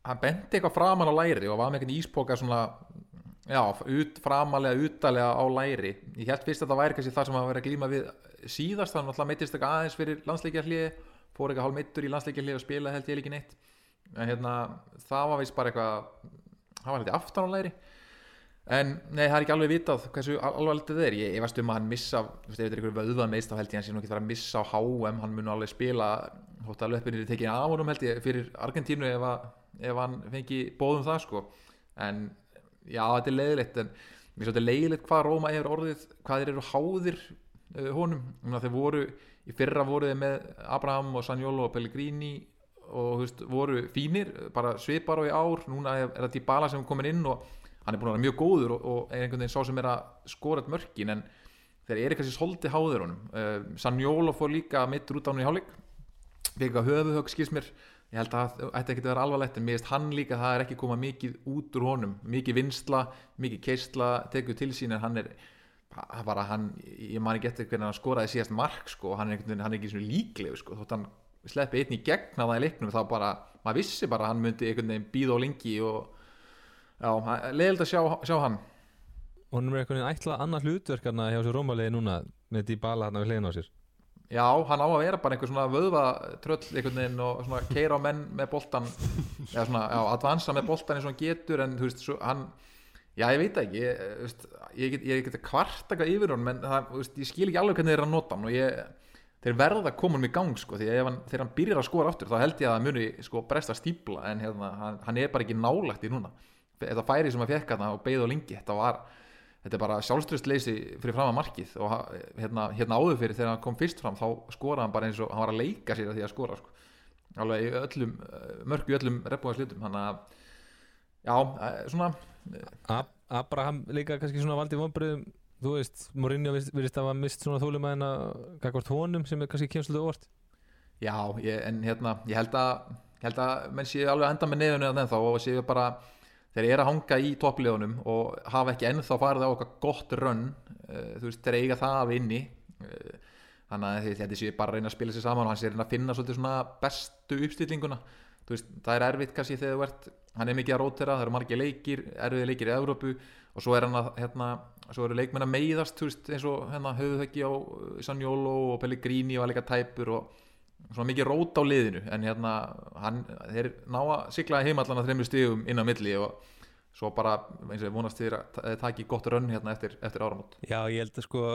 Hann bendi eitthvað framan á læri og var með eitthvað íspoka svona já, ut, framalega, utalega á læri. Ég held fyrst að þetta væri kannski það sem að vera glíma við síðast, þannig að alltaf meittist eitthvað aðeins fyrir landsleikjarlið, fór eitthvað hálf meittur í landsleikjarlið og spila held ég ekki neitt. En hérna, það var vist bara eitthvað það var ég aftan á læri. En nei, það er ekki alveg vitað hversu alveg þetta er, ég, ég veist um að hann missa ef þetta er einhverju vöðvan meist þá held ég hann sé nú ekki að missa á HM, hann mun alveg spila hótt að löpinir er það já, þetta er leiðilegt en mér finnst þetta leiðilegt hvað Róma hefur orðið hvað þeir eru háðir uh, honum. Þeir voru, í fyrra voruð með Abraham og Sanjolo og Pellegrini og veist, voru fínir bara svipar á í ár, núna er, er þetta í bala sem komin inn og hann er búin að vera mjög góður og, og er einhvern veginn sá sem er að skora mörkin en þeir eru kannski svolítið háður honum. Uh, Sanjólo fór líka mittur út á hann í hálfleik. Fyrir að höfuhög skils mér ég held að það ætti ekki að vera alvarlegt en mér veist hann líka það er ekki komað mikið út úr honum. Mikið vinsla, mikið keistla teguð til sín en hann er bara hann, ég man ekki eftir hvernig hann skoraði síðast mark sko, hann er, hann er ekki líkleg sko, þótt hann sleppi einn í gegn að það í leiknum þá bara, maður vissi bara hann myndi einhvern veginn býða og lengi og já, leiðilegt að sjá, sjá hann. Og hann er einhvern veginn ætlað annað hlutverkarna hjá sér rómalegi núna með því bala hann á hliðin á sér já, hann á að vera bara einhver svona vöðvatröll einhvern veginn og svona keira á menn með boltan eða svona, já, advansa með boltan eins og hann getur en þú veist, svo, hann já, ég veit ekki ég, veist, ég get, get að kvarta eitthvað yfir hann menn það, veist, ég skil ekki alveg hvernig þeir eru að nota hann og ég þeir verða að koma um í gang sko, því að hann, þegar hann byrjar að skora áttur þá held ég að það muni sko, bresta stípla en hérna, hann, hann er bara ekki nálægt í núna. Þetta færi sem að fekk hann og beigð og lengi þetta var, þetta er bara sjálfströstleysi fyrir fram að markið og hérna, hérna áður fyrir þegar hann kom fyrst fram þá skoraði hann bara eins og hann var að leika sér að því að skora sko. alveg í öllum mörgu í öllum reppbúðarslutum hann að já, svona Ab Abraham líka kannski svona valdi vonbröðum þú veist, Mourinho virðist að hafa mist svona þólumæðina kakvart honum sem er kannski kemsluðu orð Já, ég, en hérna, ég held að held að menn séu alveg enda með nefnum en þá og séu bara þeir eru að hanga í toppliðunum og hafa ekki ennþá farið á okkar gott rönn uh, þú veist, þeir eiga það af inni. Uh, þannig að þetta séu bara að reyna að spila sér saman og hann sér að finna svolítið svona bestu uppstillinguna. Veist, það er erfitt kannski þegar þú ert hann er mikið að rótera, það eru margir leikir erfiði leikir í Európu og svo er hann að hérna, svo eru leikmenn að meiðast veist, eins og hérna höfuðhöggi á Sanjólo og Pellegrini og allega tæpur og svona mikið rót á liðinu en hérna hann, þeir ná að sigla heimallan að þreymlu stígum inn á milli og svo bara eins og ég vonast þér að það ekki gott rönn hérna eftir, eftir áramót. Já, ég held að sko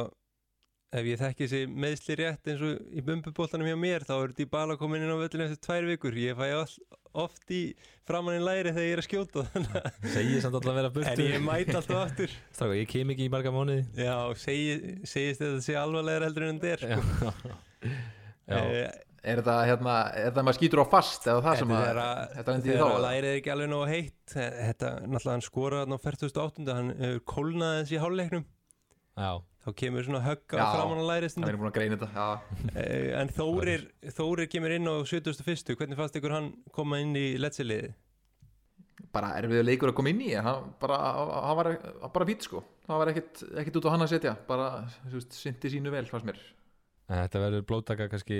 ef ég þekki þessi meðsli rétt eins og í bumbubóltanum hjá mér þá eru því bala komin inn á völlinu eftir tvær vikur. Ég fæ all, oft í framannin læri þegar ég er að skjóta Segir samt alltaf að vera burtu En ég mæt alltaf aftur. Stráka, ég kem ekki í marga mánuði. Já, segi, segist þetta sé alvarlega heldur en þetta er sko. Já, Eh, er þetta hérna, er þetta maður skýtur á fast eða það sem að Þetta er þetta lendi í þá lærið er ekki alveg nógu heitt Þetta, náttúrulega hann skoraði hann á 48. Hann hefur kólnaði þessi já, Þá kemur svona högg á Já, framan að lærið hann er búin að greina þetta já. Eh, En Þórir, Þórir kemur inn á 71. Hvernig fannst ykkur hann koma inn í letsiliði? bara erfiður leikur að koma inn í hann bara, hann var bara fít sko það var ekkit, ekkit út á hann að setja bara, þú veist, syndi sínu vel fannst mér en þetta verður blóttaka kannski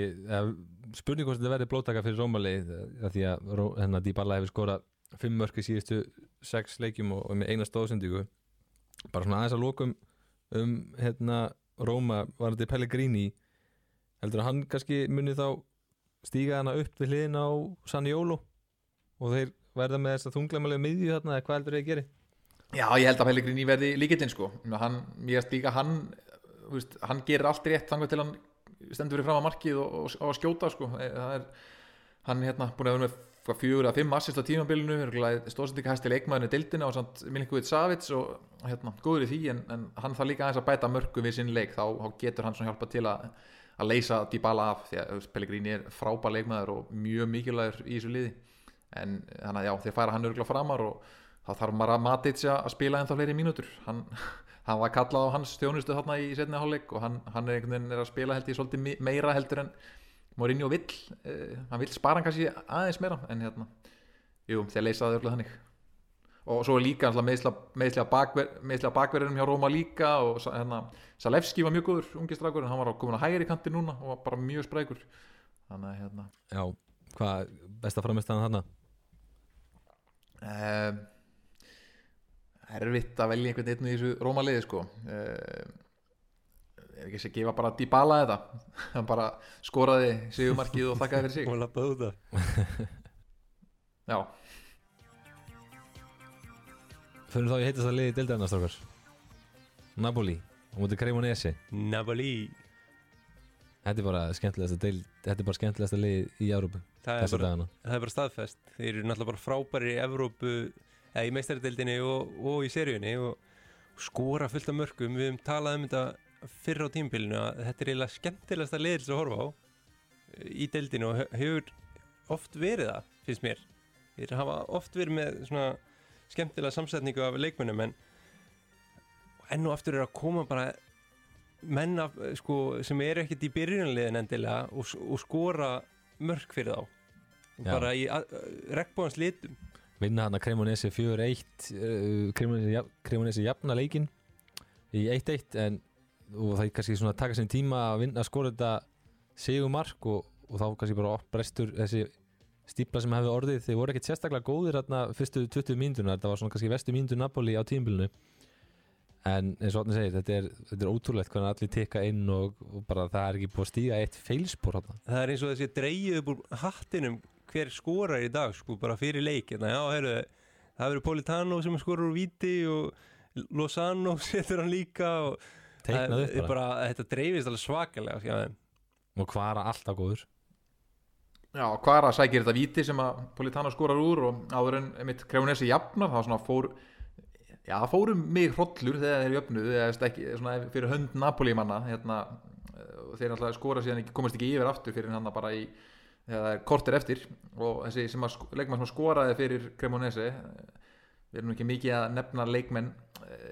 spurning hvort þetta verður blóttaka fyrir Rómali því að hérna Dybala hefur skorað fimm mörk í síðustu sex leikjum og, og með eina stóðsendíku bara svona aðeins að lokum um hérna Róma var þetta Pellegrini. Heldur að hann kannski muni þá stíga hana upp við hliðin á Sanjólo og þeir verða með þess að þunglamælega miðju þarna eða hvað heldur þeir að gera Já, ég held að Pellegrini verði líkitinn sko. Hann, ég veist líka hann veist, hann gerir allt rétt þannig til hann stendur fyrir fram að markið og, og, skjóta sko. Er hann hérna búin að vera með fjögur að fimm assist á tímabilinu stóðsendika hæsti leikmaðinu dildina og samt Milinkovic Savits og hérna, góður í því en, en hann þarf líka aðeins að bæta mörgu við sinn leik. Þá, þá getur hann svona hjálpa til að, að leysa Dybala af því að Pellegrini er frábær leikmaður og mjög mikilvægur í þessu liði. En þannig að já, þeir færa hann örgulega framar og þá þarf Mara Matic að spila ennþá fleiri mínútur. Hann, hann var kallað á hans stjónustu þarna í setni hálfleik og hann, hann er, er að spila held ég svolítið meira heldur en Mourinho vill uh, hann vill spara hann kannski aðeins meira en hérna, jú, þeir leysaði örgulega þannig. Og svo er líka meðslega bakver, bakverðinum hjá Róma líka og hérna, Salevski var mjög góður ungistrækur en hann var komin að hægir í kanti núna og var bara mjög sprækur. Þannig að hérna. Já, hvað besta framistæðan þarna? Um, erfitt að velja einhvern veginn í þessu Róma liði sko. Ef ekki sé gefa bara Dybala þetta hann bara skoraði sigumarkið og þakkaði fyrir sig. Og lappaði út af já. Fyrir þá ég heitast að liði dildarna stokkar Napoli og mútið Cremonese. Napoli. Þetta er bara skemmtilegast að þetta er bara skemmtilegast að liði í Európu það er það er bara staðfest. Þeir eru náttúrulega bara frábæri í Európu eða í meistarideildinni og, og í seríunni og skora fullt af mörgum við hefum talað um þetta fyrr á tímpilinu að þetta er eiginlega skemmtilegast að leiðis að horfa á í deildinu og hefur oft verið það, finnst mér. Þeir hafa oft verið með svona skemmtilega samsetningu af leikmennum en enn og aftur er að koma bara menna sko, sem eru ekkert í byrjunliðin endilega og, og skora mörg fyrir þá. Já. bara í regnbóðans litum vinna hann að Cremonese 4-1 Cremonese jafna leikin í 1-1 en það er kannski svona að taka sér tíma að vinna að skora þetta segumark og, og þá kannski bara brestur þessi stípla sem hefði orðið þeir voru ekkert sérstaklega góðir hérna fyrstu 20 mínutunar, þetta var svona kannski vestu mínutu Napoli á tímbilinu en eins og hann segir, þetta er, þetta er ótrúlegt hvernig allir tekka inn og, og bara það er ekki búið að stíga eitt feilspor hérna. Það er eins og þessi dreyju upp úr hattinum hver skorar í dag sko bara fyrir leik hérna, já, heru, það verður Politano sem skorar úr viti og Lozano setur hann líka og upp bara. þetta dreifist alveg svakalega skjá, og Kvara alltaf góður Já, Kvara sækir þetta viti sem að Politano skorar úr og áður en mitt Kreunesi jafnar, það svona fór já, það fórum mig hrollur þegar þeir jöfnuðu, eða ekki svona fyrir hönd Napoli manna, hérna þeir náttúrulega skora síðan ekki, komast ekki yfir aftur fyrir hann bara í, þegar það er kortir eftir og þessi sem að leikmann sem skoraði fyrir Cremonese við erum ekki mikið að nefna leikmenn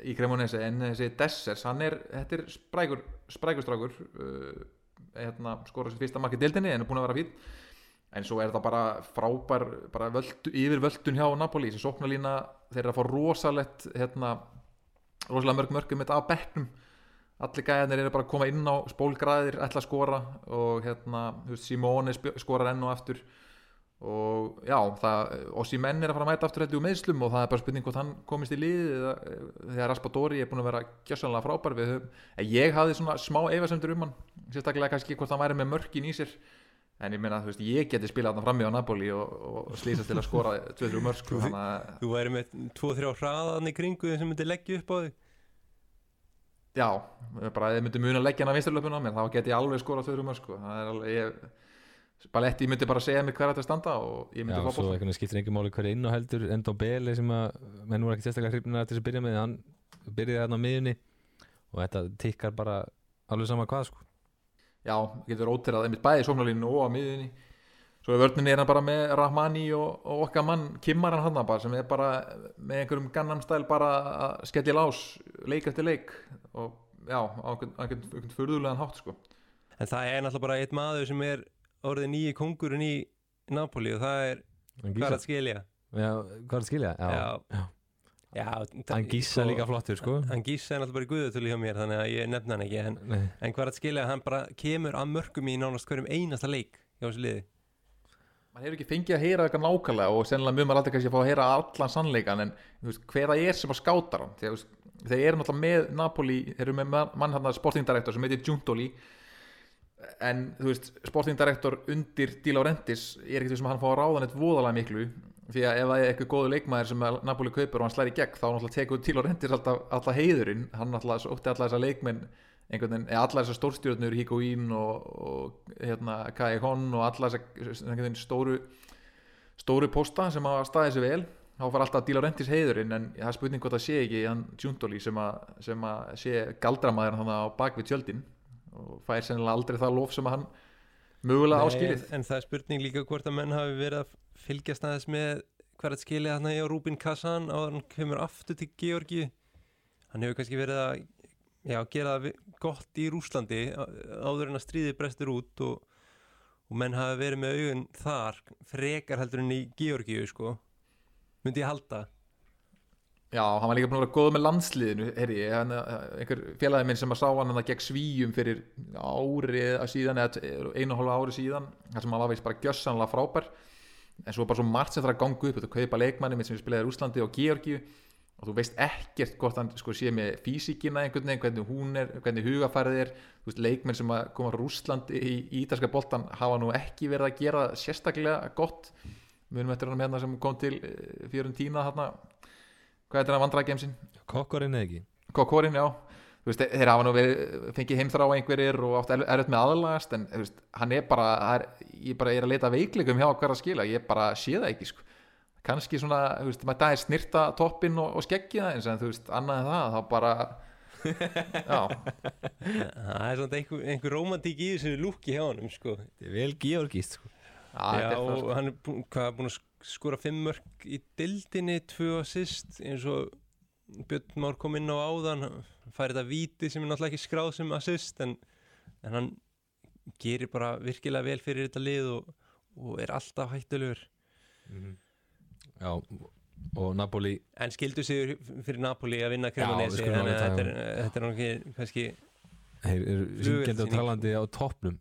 í Cremonese en þessi Dessers, hann er, þetta er sprækur, sprækustrákur uh, hérna, skora sér fyrsta makki dildinni en er búin að vera fít en svo er það bara frábær bara völdu, yfir völdun hjá Napoli þessi sóknarlína, þeir eru að fá rosalett hérna, rosalega mörg mörgum þetta af bekknum allir gæðanir eru bara að koma inn á spólgraðir ætla að skora og hérna, Simone skorar enn og aftur. Og já, það, Ossi Menn er að fara að mæta aftur þetta úr meðslum og það er bara spurning hvort hann komist í lið þegar Raspadori er búin að vera gjössanlega frábær. Við höfum, ég hafði svona smá efasemtur um hann, sérstaklega kannski hvort hann væri með mörkin í sér. En ég meina, þú veist, ég geti spilað hann fram í á Napoli og, og slýsast til að skora 2-3 mörk Þú, þú væri með 2-3 hraðan í kringu sem myndi leggja upp á þig Já, bara þið myndi muna leggja hann á vinsturlöpunum þá geti ég alveg skorað 2-3 mörk sko. það er alveg, ég Baletti myndi bara segja mig hver að þetta standa og ég myndi fá bótt. Já, svo eitthvað skiptir ekki máli hverja inn á heldur Endó Beli sem að menn voru ekki sérstaklega hrifnir að þess að byrja með hann byrjaði þarna á miðunni og þetta tikkar bara alveg sama hvað sko. Já, getur óterað einmitt bæði í sóknarlínu og á miðunni Svo er vörnunni er hann bara með Rahmani og, og okkar mann Kimmar hann hann bara sem er bara með einhverjum gannamstæl bara að skellja lás leik eftir leik og já, á einhvern fyrðulegan hátt sko. En það er náttúrulega bara eitt maður sem er orðið nýji kongurinn í Napoli og það er Kvarat Skilja Já, Kvarat Skilja, já, já. Hann gísa líka flottur sko. Hann gísa er náttúrulega bara í guðutölu hjá mér þannig að ég nefna hann ekki en, en Kvarat Skilja, hann bara kemur að mörgum í nánast hverjum einasta leik hjá þessu liði Man hefur ekki fengið að heyra eitthvað nákvæmlega og sennilega mjög maður alltaf kannski að fá að heyra allan sannleikan en veist, hver að ég er sem að skáta hann? Því að þeir eru náttúrulega með Napoli þeir eru með mann hann sportingdirektor sem heitir Giuntoli en þú veist, sportingdirektor undir Di Laurentiis er ekkert sem hann fá að ráða neitt voðalega miklu því að ef það er eitthvað góðu leikmaður sem Napoli kaupur og hann slæri gegn þá náttúrulega tekur Di Laurentiis alltaf, alltaf heiðurinn. Hann náttúrulega einhvern veginn, allar þessar stórstjórnur Higuín og, og hérna Kai Hon og allar þessar stóru stóru posta sem hafa staðið sér vel þá far alltaf að díla rentis heiðurinn en það er spurning hvort það sé ekki hann Tjúndóli sem, sem að sé galdramæður þannig á bakvið tjöldin og fær sennilega aldrei það lof sem hann mögulega áskilið. en, en það er spurning líka hvort að menn hafi verið að fylgjast aðeins með hvert skilið hann í Rúbin Kassan á hann kemur aftur til Georgi hann hefur kannski verið að já, gera það gott í Rúslandi áður en að stríði brestur út og, og menn hafi verið með augun þar frekar heldur en í Georgi sko. Myndi ég halda. Já, hann var líka búin að vera góð með landsliðinu heyri, hann, einhver félagi minn sem að sá hann að gegn svíjum fyrir árið síðan eða einu og hálfa ári síðan þar sem hann var veist bara gjössanlega frábær. En svo bara svo margt sem það er að ganga upp þú kaupa leikmanni minn sem spilaði í Úslandi og Georgíu og þú veist ekkert hvort hann sko, sé með físíkina einhvern veginn hvernig hún er, hvernig hugafærið er þú veist leikmenn sem að koma frá Úslandi í ítalska boltan hafa nú ekki verið að gera sérstaklega gott munum eftir hann hann sem kom til eh, fjörun tína hérna hvað er þetta vandræðgemsin? Kokkorinn eða ekki? Kokkorinn, já veist, þeir hafa nú verið, fengið heimþrá einhverjir og átt erfitt með aðlagast en veist, hann er bara, er, ég bara er að leita veiklegum hjá hverja skila, ég bara sé það ekki sko. Kannski svona, þú veist, maður dagir snirta toppin og, og skeggja eins og þú veist, annað en það, þá bara já það er svona einhver, einhver romantík í þessu lúki hjá hann sko. þetta er vel georgist sko. já, og sko. hann er búin, hvað, búin að skora fimm mörg í dildinni tvö assist eins og Björn Már kom inn á áðan fær þetta viti sem er náttúrulega ekki skráð sem assist en, en hann gerir bara virkilega vel fyrir þetta lið og, og er alltaf hættulegur mm -hmm. Já og Napoli En skildu sig fyrir Napoli að vinna Cremonesi þannig að þetta er, þetta er náttúrulega kannski Þeir eru syngjandi og talandi á toppnum.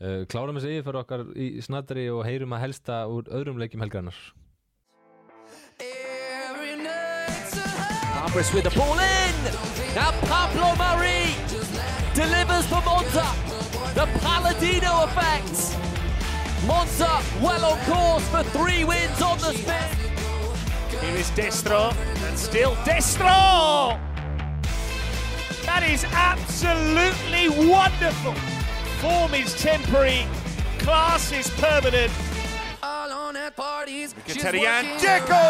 Uh, klárum þessi yfir fyrir okkar í snattri og heyrum að helsta úr öðrum leikjum helgarnar Abris with the ball in. Now Pablo Murray delivers for Monza. The Palladino effect Monza well on course for three wins on the spin. Here is Destro and still Destro! That is absolutely wonderful. Form is temporary, class is permanent. Mkhitaryan Dzeko!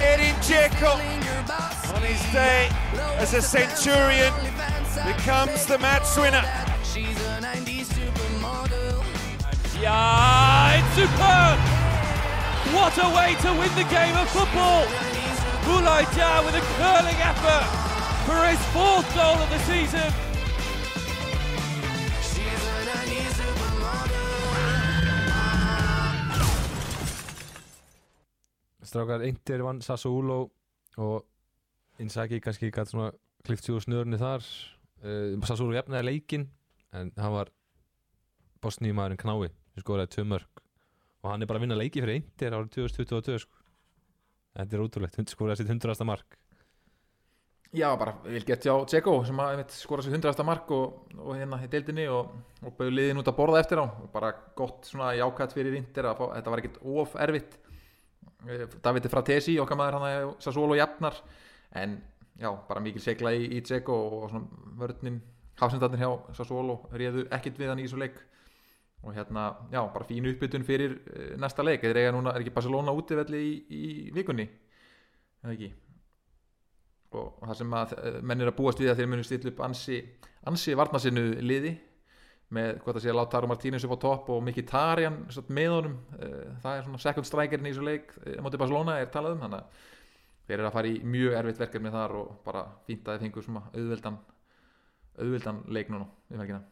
Edin Dzeko. on his day as a Centurion becomes the match winner. Yeah, it's superb! What a way to win the game of football! Boulay Dia with a curling effort for his fourth goal of the season. Strákar, Inter vann Sassuolo og Inzaghi kannski gæti svona klift sig úr snörunni þar uh, Sassuolo jafnaði leikin en hann var bosníumæðurinn Knái sem skoraði tvö mörg og hann er bara að vinna leiki fyrir Inter árið 2022 sko. þetta er ótrúlegt, skoraði sitt hundrasta mark. Já, bara vil geta á Dzeko sem skoraði sitt hundrasta mark og, og hérna í deildinni og, og bauði liðin út að borða eftir á. Og bara gott svona jákvæmt fyrir að fá, þetta var ekkert of erfitt. Eh, Davide Fratesi okkar maður hann að Sassolo jafnar. En já, bara mikil segla í, í Dzeko og svona vörninn hafsendarnir hjá Sassolo réðu ekkit við hann í þessu leik og hérna, já, bara fínu uppbytun fyrir uh, næsta leik, eða er, er ekki Barcelona útivelli í, í vikunni? Eða ekki? Og það sem að uh, menn er að búast við að þeir munu stilla upp ansi, ansi varnasinnu liði með hvað það sé að láta Taro Martínez upp á topp og Miki Tarjan með honum. Eh, það er svona second strikerinn í þessu leik eh, motið Barcelona er talað um. Þannig að þeir eru að fara í mjög erfitt verkefni þar og bara fínt að þeir fengur svona auðveldan auðveldan leik núna í velkina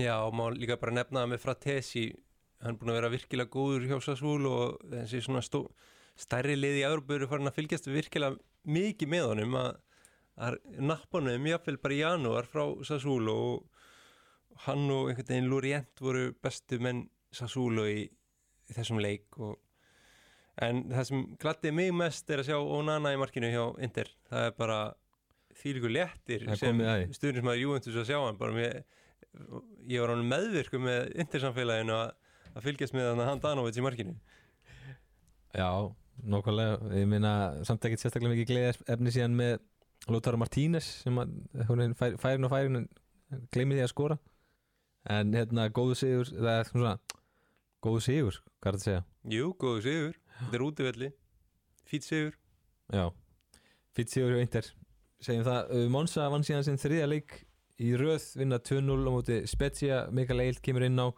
Já og má líka bara nefna með Fratesi hann er búin að vera virkilega góður hjá Sassúl og þessi svona stó, stærri lið í Európa eru farin að fylgjast virkilega mikið með honum að, að nappanum jáfnveil bara í janúar frá Sassúl og hann og einhvern veginn Lorient voru bestu menn Sassúlo í, í þessum leik og en það sem gladdi mig mest er að sjá Onana í markinu hjá Inter. Það er bara þýliku léttir Það sem stuðnismæður Juventus að sjá hann bara mér, ég var hann meðvirku með Inter samfélaginu að, að fylgjast með hann að hann Danovic í markinu. Já, nokkvæmlega Ég meina, samt ekkert sérstaklega mikið gleði efni síðan með Lótaro Martínez sem að hún fær, færin og færin gleymið því að skora. En hérna, góðu sigur það er svona, góðu sigur hvað er þetta að segja? Jú, góðu sigur, þetta er útivelli. Fýtt sigur. Já, fýtt sigur hjá Inter. Segjum það, Monza vann síðan sinn þriðja leik í röð, vinna 2-0 á móti Spezia, Mikael Eilt kemur inn á.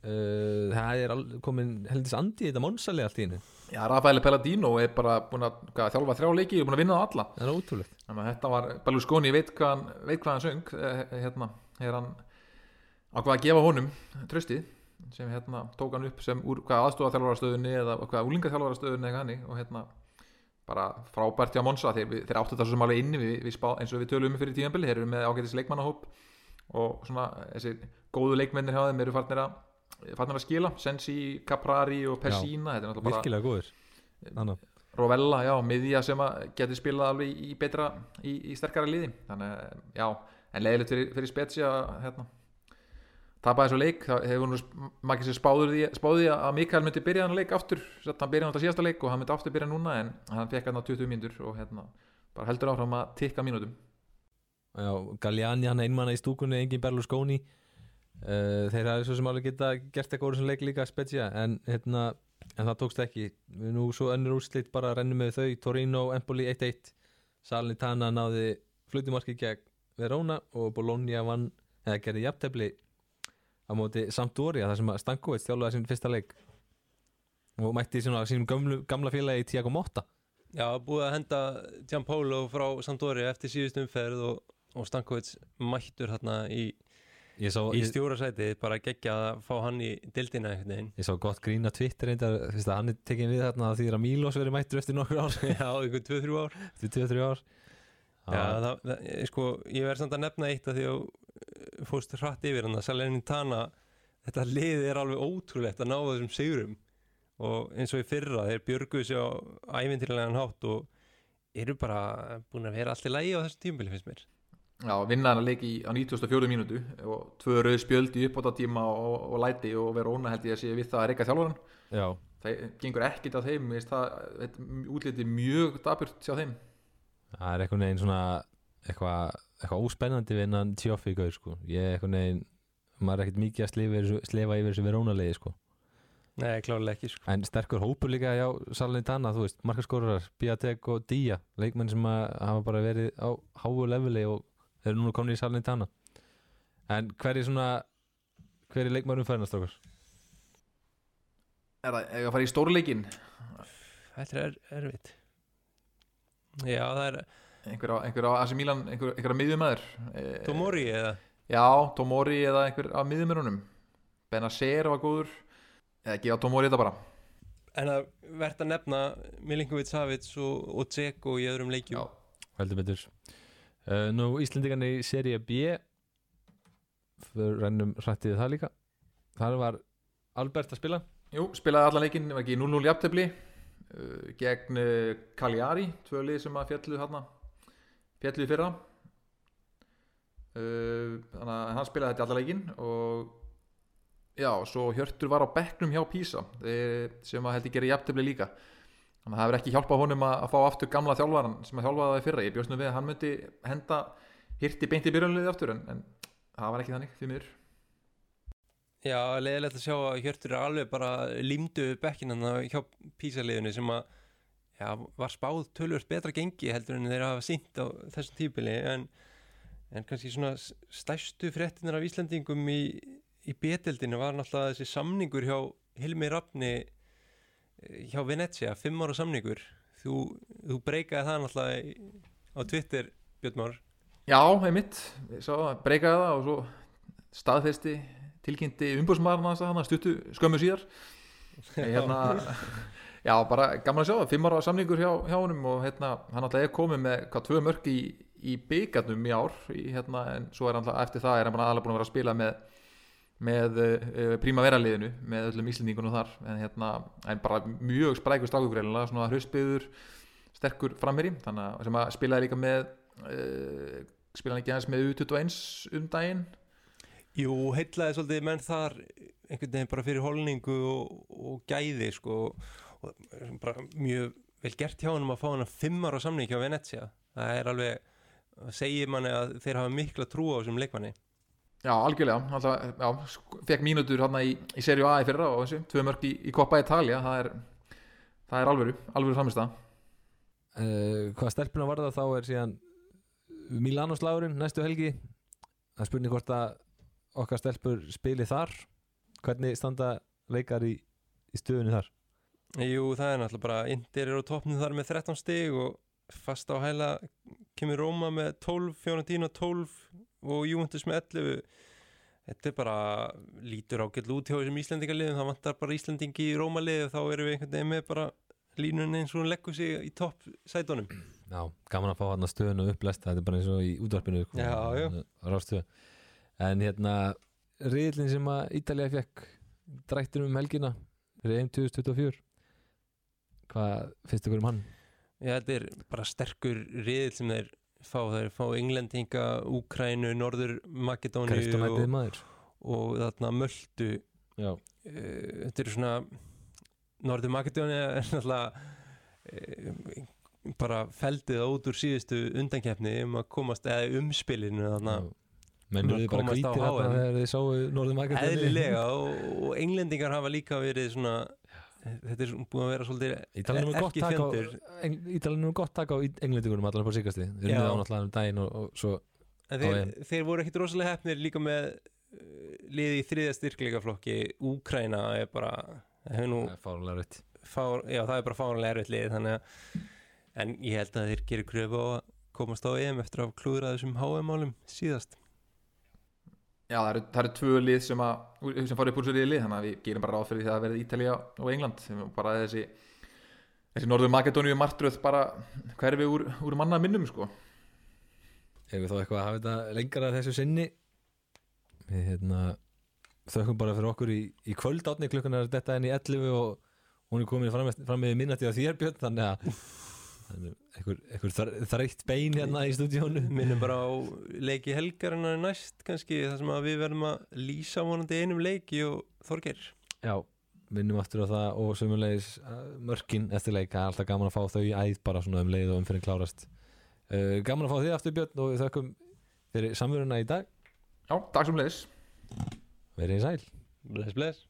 Uh, það er komin heldis andi í þetta Monza-lega allt í hennu, Já, Rafael Pelladino er bara búin að hvað, þjálfa þrjá leiki og búin að vinna það alla. Það er ótrúlegt. Þannig að þetta var, Berlusconi veit hvað hann, veit hvað hann söng eh, hérna, er hann ákvað að gefa honum tröstið sem hérna tók hann upp sem úr hvað aðstofaþjálfarastöðunni eða hvað úlingaþjálfarastöðunni eða hannig og hérna bara frábært hjá Monsa þeir, þeir áttu þetta svo sem alveg inni við, við spá, eins og við tölum um fyrir tíðanbili, þeir eru með ágætis leikmannahóp og svona þessi góðu leikmennir hjá þeim eru farnir að farnir að skila, Sensi, Caprari og Pessina, þetta er náttúrulega bara góður Rovella, já, miðja sem geti spilað alveg í betra í, í sterkara liði, þannig já en leiðilegt fyrir, fyrir Spezia hérna tapaði þessu leik, það hefur maður sér spáður því, spáði því að Mikael myndi byrja hann leik aftur, hann byrja hann þetta síðasta leik og hann myndi aftur byrja núna en hann fekk hann á 20 mínútur og hérna bara heldur áfram að tikka mínútum. Já, Galliani hann einmanna í stúkunni engin Berlusconi. Uh, þeir hafi svo sem alveg geta gert eitthvað úr þessum leik líka Spezia en, hérna, en það tókst ekki. Nú svo önnur úrslit bara rennum með þau Torino, Empoli 1-1 Salnitana náði flutumarki gegn Verona og Bologna vann eða gerði jafntefli á móti Sampdoria þar sem að Stankovic þjálfaði sinn fyrsta leik. Og mætti svona sínum gamlu, gamla félagi Tiago Motta. Já, búið að henda Gianpolo frá Sampdoria eftir síðust umferð og, og Stankovic mættur hérna í, í stjórasæti bara geggja að fá hann í dildina einhvern veginn. Ég sá gott grín að Twitter reyndar, fyrst að hann er tekin við þarna því að Mílos verið mættur eftir nokkur ár. Já, einhvern 2-3 ár. Eftir 2-3 ár. Já, það, það, sko, ég verð samt að nefna eitt að því að uh, fórst hratt yfir hann að Salernitana þetta lið er alveg ótrúlegt að ná þessum sigurum. Og eins og í fyrra þeir björguðu sér á ævintýrlegan hátt og eru bara búin að vera allt í lægi á þessum tímabili finnst mér. Já, vinna hann að leik í, á 94 mínútu og tvö rauð spjöld í uppbóta tíma og, og læti og vera óna held ég að sé við það að reyka þjálfaran Já, það gengur ekkit á þeim, það þetta útliti mjög daburt hjá þeim. Það er eitthvað neginn svona eitthvað, eitthvað óspennandi við innan tjófi gauð sko, ég er eitthvað neginn maður er ekkert mikið að slefa, yfir þessu- slefa yfir þessu verónalegi sko, Nei, klárlega ekki sko. en sterkur hópur líka hjá Salernitana, þú veist, markaskórar Biatek og Dia, leikmenn sem að hafa bara verið á háu leveli og þeir eru núna komin í Salernitana. En hver er svona hver er leikmærum færnast okkur? Er það ef að fara í stórleikin Þetta er erfitt. Já, það er einhver á, einhver á AC Milan, einhver, einhver á miðjumæður Tomori eða? Já, Tomori eða einhver á miðjumærunum Benacer var góður. Eða gefa Tomori þetta bara. En að verðt að nefna Milinkovic Savic og, og Dzeko í öðrum leikjum? Já. Heldur betur. Uh, Nú Íslendingarnir í serie B fyrir rennum hrættið það líka. Þar var Albert að spila. Jú, spilaði allan leikinn, var ekki 0-0 jafntefli uh, gegn uh, Cagliari, tvö lið sem að fjallu hérna fjallu í fyrra. Uh, þannig að hann spilaði þetta allan leikinn og já, svo Hjörtur var á bekknum hjá Písa þeir, sem að held ég gera jafntefli líka. Þannig að það hefur ekki hjálpað honum að, að fá aftur gamla þjálfaran sem að þjálfaði það í fyrra. Ég bjóst nú við að hann myndi henda hirti beint í byrjunliði aftur en, en það var ekki þannig, því miður. Já, leiðilegt að sjá að Hjörtur er alveg bara límdu bekkinan hjá písaliðinu sem að já, var spáð tölvöld betra gengi heldur en þeir hafa sínt á þessum típili en, en kannski svona s- stærstu fréttinar af Íslandingum í, í beteldinu var náttúrulega þessi samningur hjá Hilmi Rafni eh, hjá Venezia, fimm ára samningur. Þú, þú breykaði það náttúrulega á Twitter Björn Már. Já, einmitt, ég sá að breykaði það og svo staðfesti tilkynnti hann stuttu skömmu síðar. Hérna, Já, bara gaman að sjá það, fimm ára samningur hjá, hjá honum og hérna, hann alltaf er komið með hvað tvö mörg í, í byggarnum í ár í, hérna, en svo er hann alltaf eftir það er hann bara aðalega búin að vera að spila með með uh, Primavera liðinu með öllum íslendingunum þar. En, hérna, en bara mjög sprækur strákugreila svona hraustbyður sterkur framherri þannig að sem að spilaði líka með uh, spilaði ekki aðeins með U21 um daginn? Jú, heitlaði svolítið menn þar einhvern veginn bara fyrir holningu og, og gæði sko og bara mjög vel gert hjá hann að fá hann að fimmar á samning hjá Venecia það er alveg, segir manni að þeir hafa mikla trú á þessum leikmanni. Já, algjörlega, alltaf, já, fekk mínutur hérna í, í serju A í fyrra og þessu, tvö mörg í, í Coppa Italia, það er, það er alvöru, alvöru framist það. Uh, hvað stelpuna var það þá er síðan Milano-slagurinn næstu helgi, það er spurning hvort að okkar stelpur spili þar, hvernig standa leikar í, í stöðunni þar? Jú, það er náttúrulega bara, Indir eru á toppnum þar með 13 stig og fast á hæla kemur Róma með 12, Fiorentina 12 og Juventus með 11 þetta er bara lítur ágætlu út hjá þessum Íslandingaliðum það vantar bara Íslandingi í Rómalið þá erum við einhvern veginn með bara línun eins og hún leggur sig í topp sætunum Já, gaman að fá hann að stöðun og upplæst þetta er bara eins og í útvarpinu sko, Já, já. Rástöðu En hérna, riðlinn sem að Ítalija fekk drættir um helgina fyrir 1.2024 hvað finnst ykkur um hann? Já, þetta er bara sterkur riðil sem þeir fá, þeir fá Englendinga, Úkrænu, Norður Makedóni og, og þarna Möldu uh, þetta eru svona Norður Makedóni er náttúrulega uh, bara feldið út úr síðustu undankjæfni um að komast eða umspilinu þannig Mennur þið bara hvítir þegar þið sáu Norður Makedóni Eðlilega og, og englendingar hafa líka verið svona þetta er búin að vera svolítið ekki fjendur Ítalinu er gott takk á englendingunum allar på síkasti þeir eru náttúrulega um daginn og, og svo þeir, þeir voru ekkit rosalega hefnir líka með uh, liði í þriðja styrkleikaflokki. Úkræna er bara það er fárlega rutt fár, já það er bara fárlega rutt lið en ég held að þeir gerir kröfu á að komast á EM eftir að klúðra þessum HM-málum síðast Já, það eru, það eru tvö lið sem, að, sem farið upp úr sér í lið, þannig að við gerum bara ráð fyrir því að það verði Ítalija og England sem bara þessi, þessi Norður Makedóníu martröð bara hverfi úr, úr manna minnum sko. Hefur þá eitthvað að hafa þetta lengar að þessu sinni við hérna þökkum bara fyrir okkur í, í kvöld átni klukkan er þetta enn í 11 og hún er komin fram með minnati á þér Björn þannig að einhver þrætt bein hérna í stúdíónu. Minnum bara á leiki helgarinn næst kannski þar sem við verðum að lýsa vonandi einum leiki og þorgir já, minnum aftur á það og sömulegis uh, mörkin eftir leika alltaf gaman að fá þau í æð bara svona um leið og umfyrir klárast. Uh, gaman að fá þið aftur Björn og við þökkum fyrir samveruna í dag. Já, takk sem leiðis verið í sæl. Bless bless